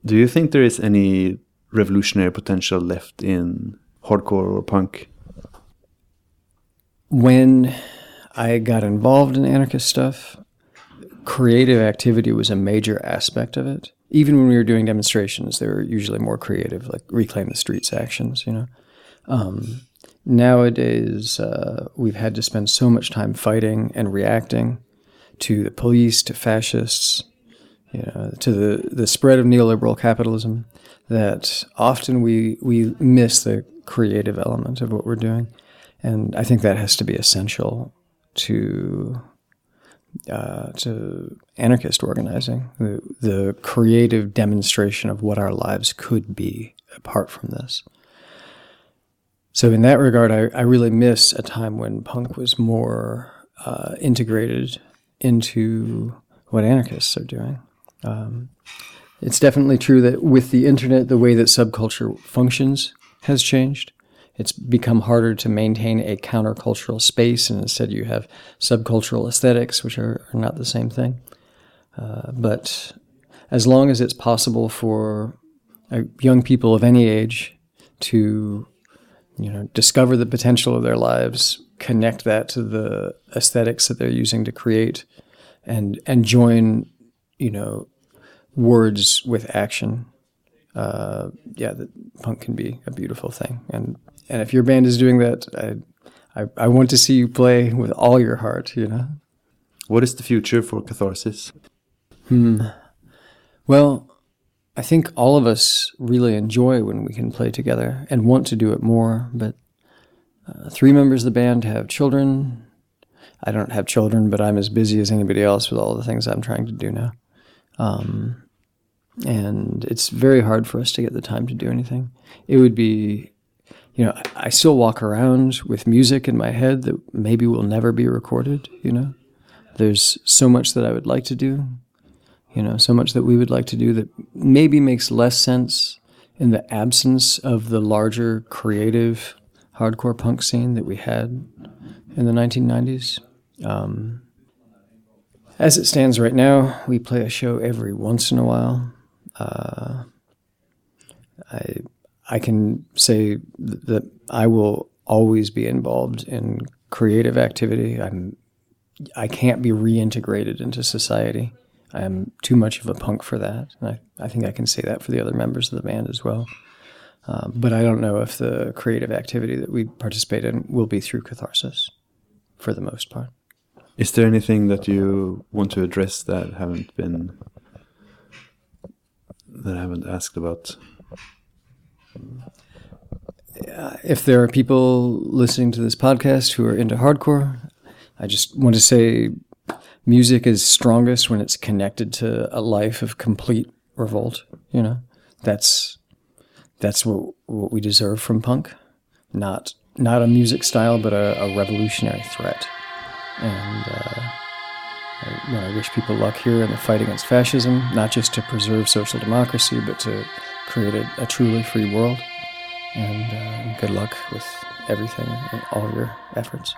Do you think there is any revolutionary potential left in hardcore or punk? when I got involved in anarchist stuff, creative activity was a major aspect of it. Even when we were doing demonstrations, they were usually more creative, like reclaim the streets actions. You know, um, nowadays uh, we've had to spend so much time fighting and reacting to the police, to fascists, you know, to the, the spread of neoliberal capitalism that often we we miss the creative element of what we're doing, and I think that has to be essential to uh, to anarchist organizing, the, the creative demonstration of what our lives could be apart from this. So, in that regard, I, I really miss a time when punk was more uh, integrated into what anarchists are doing. Um, it's definitely true that with the internet, the way that subculture functions has changed. It's become harder to maintain a countercultural space, and instead you have subcultural aesthetics, which are, are not the same thing. Uh, but as long as it's possible for uh, young people of any age to, you know, discover the potential of their lives, connect that to the aesthetics that they're using to create, and and join, you know, words with action. Uh, yeah, the punk can be a beautiful thing, and and if your band is doing that, I, I I want to see you play with all your heart. You know. What is the future for Catharsis? Hmm. Well, I think all of us really enjoy when we can play together and want to do it more. But uh, three members of the band have children. I don't have children, but I'm as busy as anybody else with all the things I'm trying to do now. Um, and it's very hard for us to get the time to do anything. It would be, you know, I I still walk around with music in my head that maybe will never be recorded, you know? There's so much that I would like to do, you know, so much that we would like to do that maybe makes less sense in the absence of the larger creative hardcore punk scene that we had in the 1990s. Um, as it stands right now, we play a show every once in a while. Uh, I I can say that I will always be involved in creative activity. I'm I can't be reintegrated into society. I am too much of a punk for that. And I, I think I can say that for the other members of the band as well. Um, but I don't know if the creative activity that we participate in will be through catharsis for the most part. Is there anything that you want to address that haven't been that I haven't asked about? if there are people listening to this podcast who are into hardcore, I just want to say music is strongest when it's connected to a life of complete revolt. You know, that's that's what what we deserve from punk, not not a music style, but a, a revolutionary threat. And uh, I, you know, I wish people luck here in the fight against fascism, not just to preserve social democracy, but to create a, a truly free world. And uh, good luck with everything and all your efforts.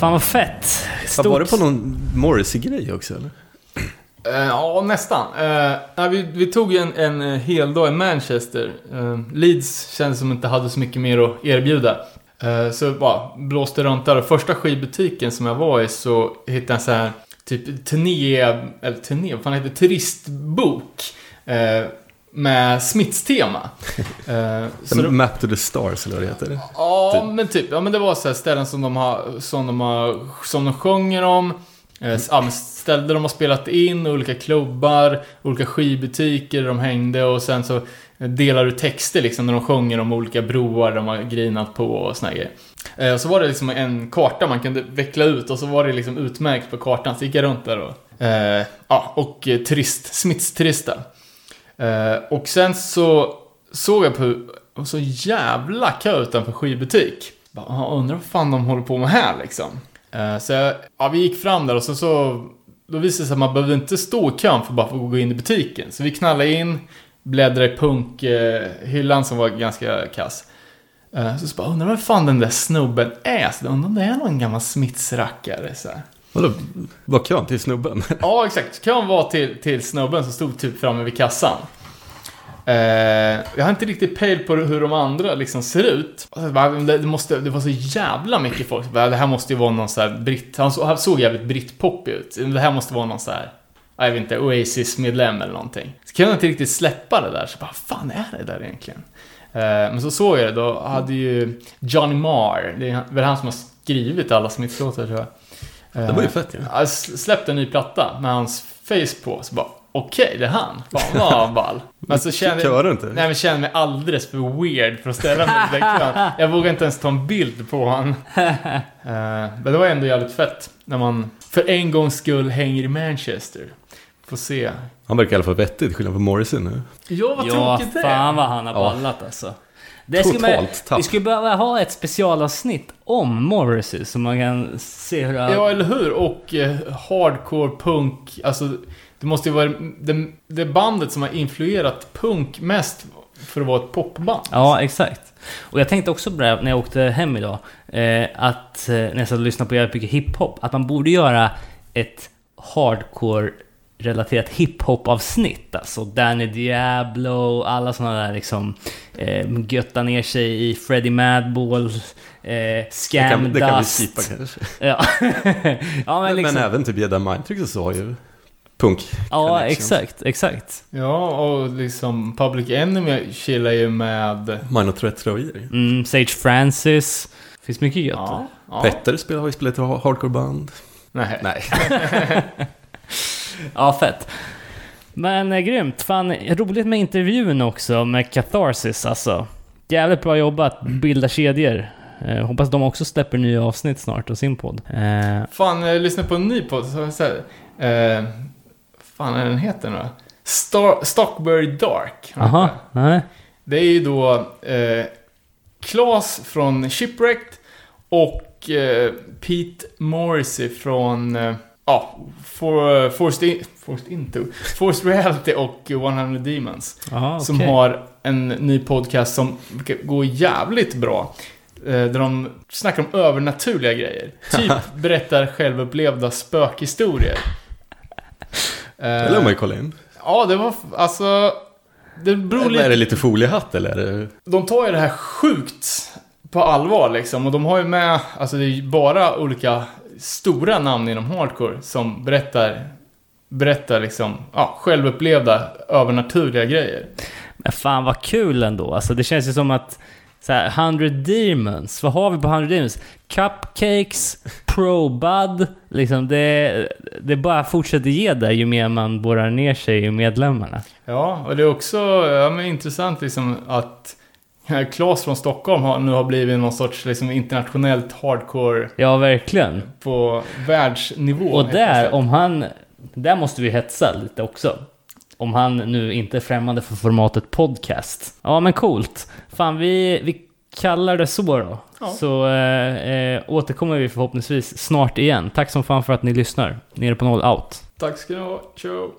Fan vad fett. Vad var det på någon Morrissey-grej också eller? Eh, ja, nästan. Uh, nej, vi, vi tog en, en eh, hel dag i Manchester. Eh, Leeds kändes som inte hade så mycket mer att erbjuda. Eh, så bara blåste runt där. Och första skivbutiken som jag var i så hittade jag så här typ turné, eller turné, vad fan heter det? Turistbok. Med Smiths-tema. Eh, så det- Map to the Stars eller vad det heter. Ja, men typ. Ja, men det var så här ställen som de har, som de har, som de sjunger om. Eh, ställen de har spelat in, olika klubbar, olika skivbutiker där de hängde och sen så delar du texter liksom när de sjunger om olika broar de har grinat på och såna grejer. Eh, så var det liksom en karta man kunde veckla ut och så var det liksom utmärkt på kartan. Så gick jag runt där och, eh, ja, och eh, turist, Smiths turista. Eh, och sen så såg jag på hur så jävla kö utanför skivbutik. Bara, ah, undrar vad fan de håller på med här liksom. Eh, så jag, ja, vi gick fram där och så, så då visade det sig att man behövde inte stå i kön för bara för att gå in i butiken. Så vi knallade in, bläddrade i punkhyllan som var ganska kass. Eh, så, så bara, undrar vad fan den där snubben är? Så undrar om det är någon gammal smittsrackare så här. Vadå, var kön till snubben? Ja, exakt. Kön var till, till snubben som stod typ framme vid kassan. Eh, jag har inte riktigt pejl på hur de andra liksom ser ut. Det, måste, det var så jävla mycket folk. Det här måste ju vara någon så här britt... Han såg, han såg jävligt brittpoppig ut. Det här måste vara någon så här... Jag vet inte, Oasis-medlem eller någonting. Så kunde jag inte riktigt släppa det där. Så bara, fan är det där egentligen? Eh, men så såg jag det, då hade ju Johnny Marr, det är väl han som har skrivit alla Smiths-låtar tror jag. Eh, Det var ju fett ju. Ja. Jag släppte en ny platta med hans face på, så bara okej, det är han. Fan vad ball. Men så kände Kör du inte? Nej men kände mig alldeles för weird för att ställa mig i den. Jag vågade inte ens ta en bild på honom. Eh, men det var ändå jävligt fett när man för en gångs skull hänger i Manchester. Får se. Han verkar i alla fall vettig, till skillnad från Morrison nu. Ja, vad Ja, tråkigt det är. fan vad han har Ja. ballat alltså. Det skulle man, Totalt tapp. vi skulle behöva ha ett specialavsnitt om Morrissey så man kan se hur han... Ja, eller hur? Och eh, hardcore punk, alltså det måste ju vara det, det bandet som har influerat punk mest för att vara ett popband. Ja, exakt. Och jag tänkte också på det när jag åkte hem idag. Eh, att eh, när jag satt och lyssnade på jävligt mycket hiphop. Att man borde göra ett hardcore-relaterat hiphop-avsnitt. Alltså Danny Diablo, alla sådana där liksom... Eh, götta ner sig i Freddie Madball, eh, Det Scam kan, det kan vi skipa kanske. Ja. ja, men liksom... men även typ Jedi Mind så har ju punk Ja, exakt, exakt. Ja, och liksom Public Enemy chillar ju med... Minor Threat-tröjor. Mm, Sage Francis. Finns mycket gött. Ja. ja. Petter spelar, har ju spelat i ha- hardcore-band. Nej. Nej. Ja, fett. Men eh, grymt. Fan, roligt med intervjun också med Catharsis alltså. Jävligt bra jobbat. Bilda kedjor. Eh, hoppas de också släpper nya avsnitt snart av sin podd. Eh, Fan, jag lyssnade på en ny podd. Så, så här, eh, fan är den heter nu? Star, Stockberry Dark. Aha, nej. Det är ju då eh, Klas från Shipwrecked och eh, Pete Morrissey från eh, ja, for, Forced, in, Forced Into, Forced Reality och 100 Demons. Aha, Som okej. har en ny podcast som går jävligt bra. Eh, Där de snackar om övernaturliga grejer. Typ berättar självupplevda spökhistorier. Eh, Det lär man ju kolla in. Ja, det var alltså... Det beror Eller lite... är det lite foliehatt eller? Är det... De tar ju det här sjukt på allvar liksom. Och de har ju med, alltså det är ju bara olika stora namn inom hardcore som berättar, berättar liksom, ja, självupplevda övernaturliga grejer. Men fan vad kul ändå. Alltså det känns ju som att så här, 100 Demons, vad har vi på 100 Demons? Cupcakes, Pro-Bud, liksom det, det bara fortsätter ge där ju mer man borrar ner sig i medlemmarna. Ja, och det är också ja, men intressant liksom att Claes från Stockholm har, nu har blivit någon sorts liksom, internationellt hardcore Ja, verkligen. på världsnivå. Och där, om han... Där måste vi hetsa lite också. Om han nu inte är främmande för formatet podcast. Ja, men coolt. Fan, vi, vi kallar det så då. Ja. Så eh, eh, återkommer vi förhoppningsvis snart igen. Tack som fan för att ni lyssnar. Nere på noll out. Tack ska ni ha. Ciao.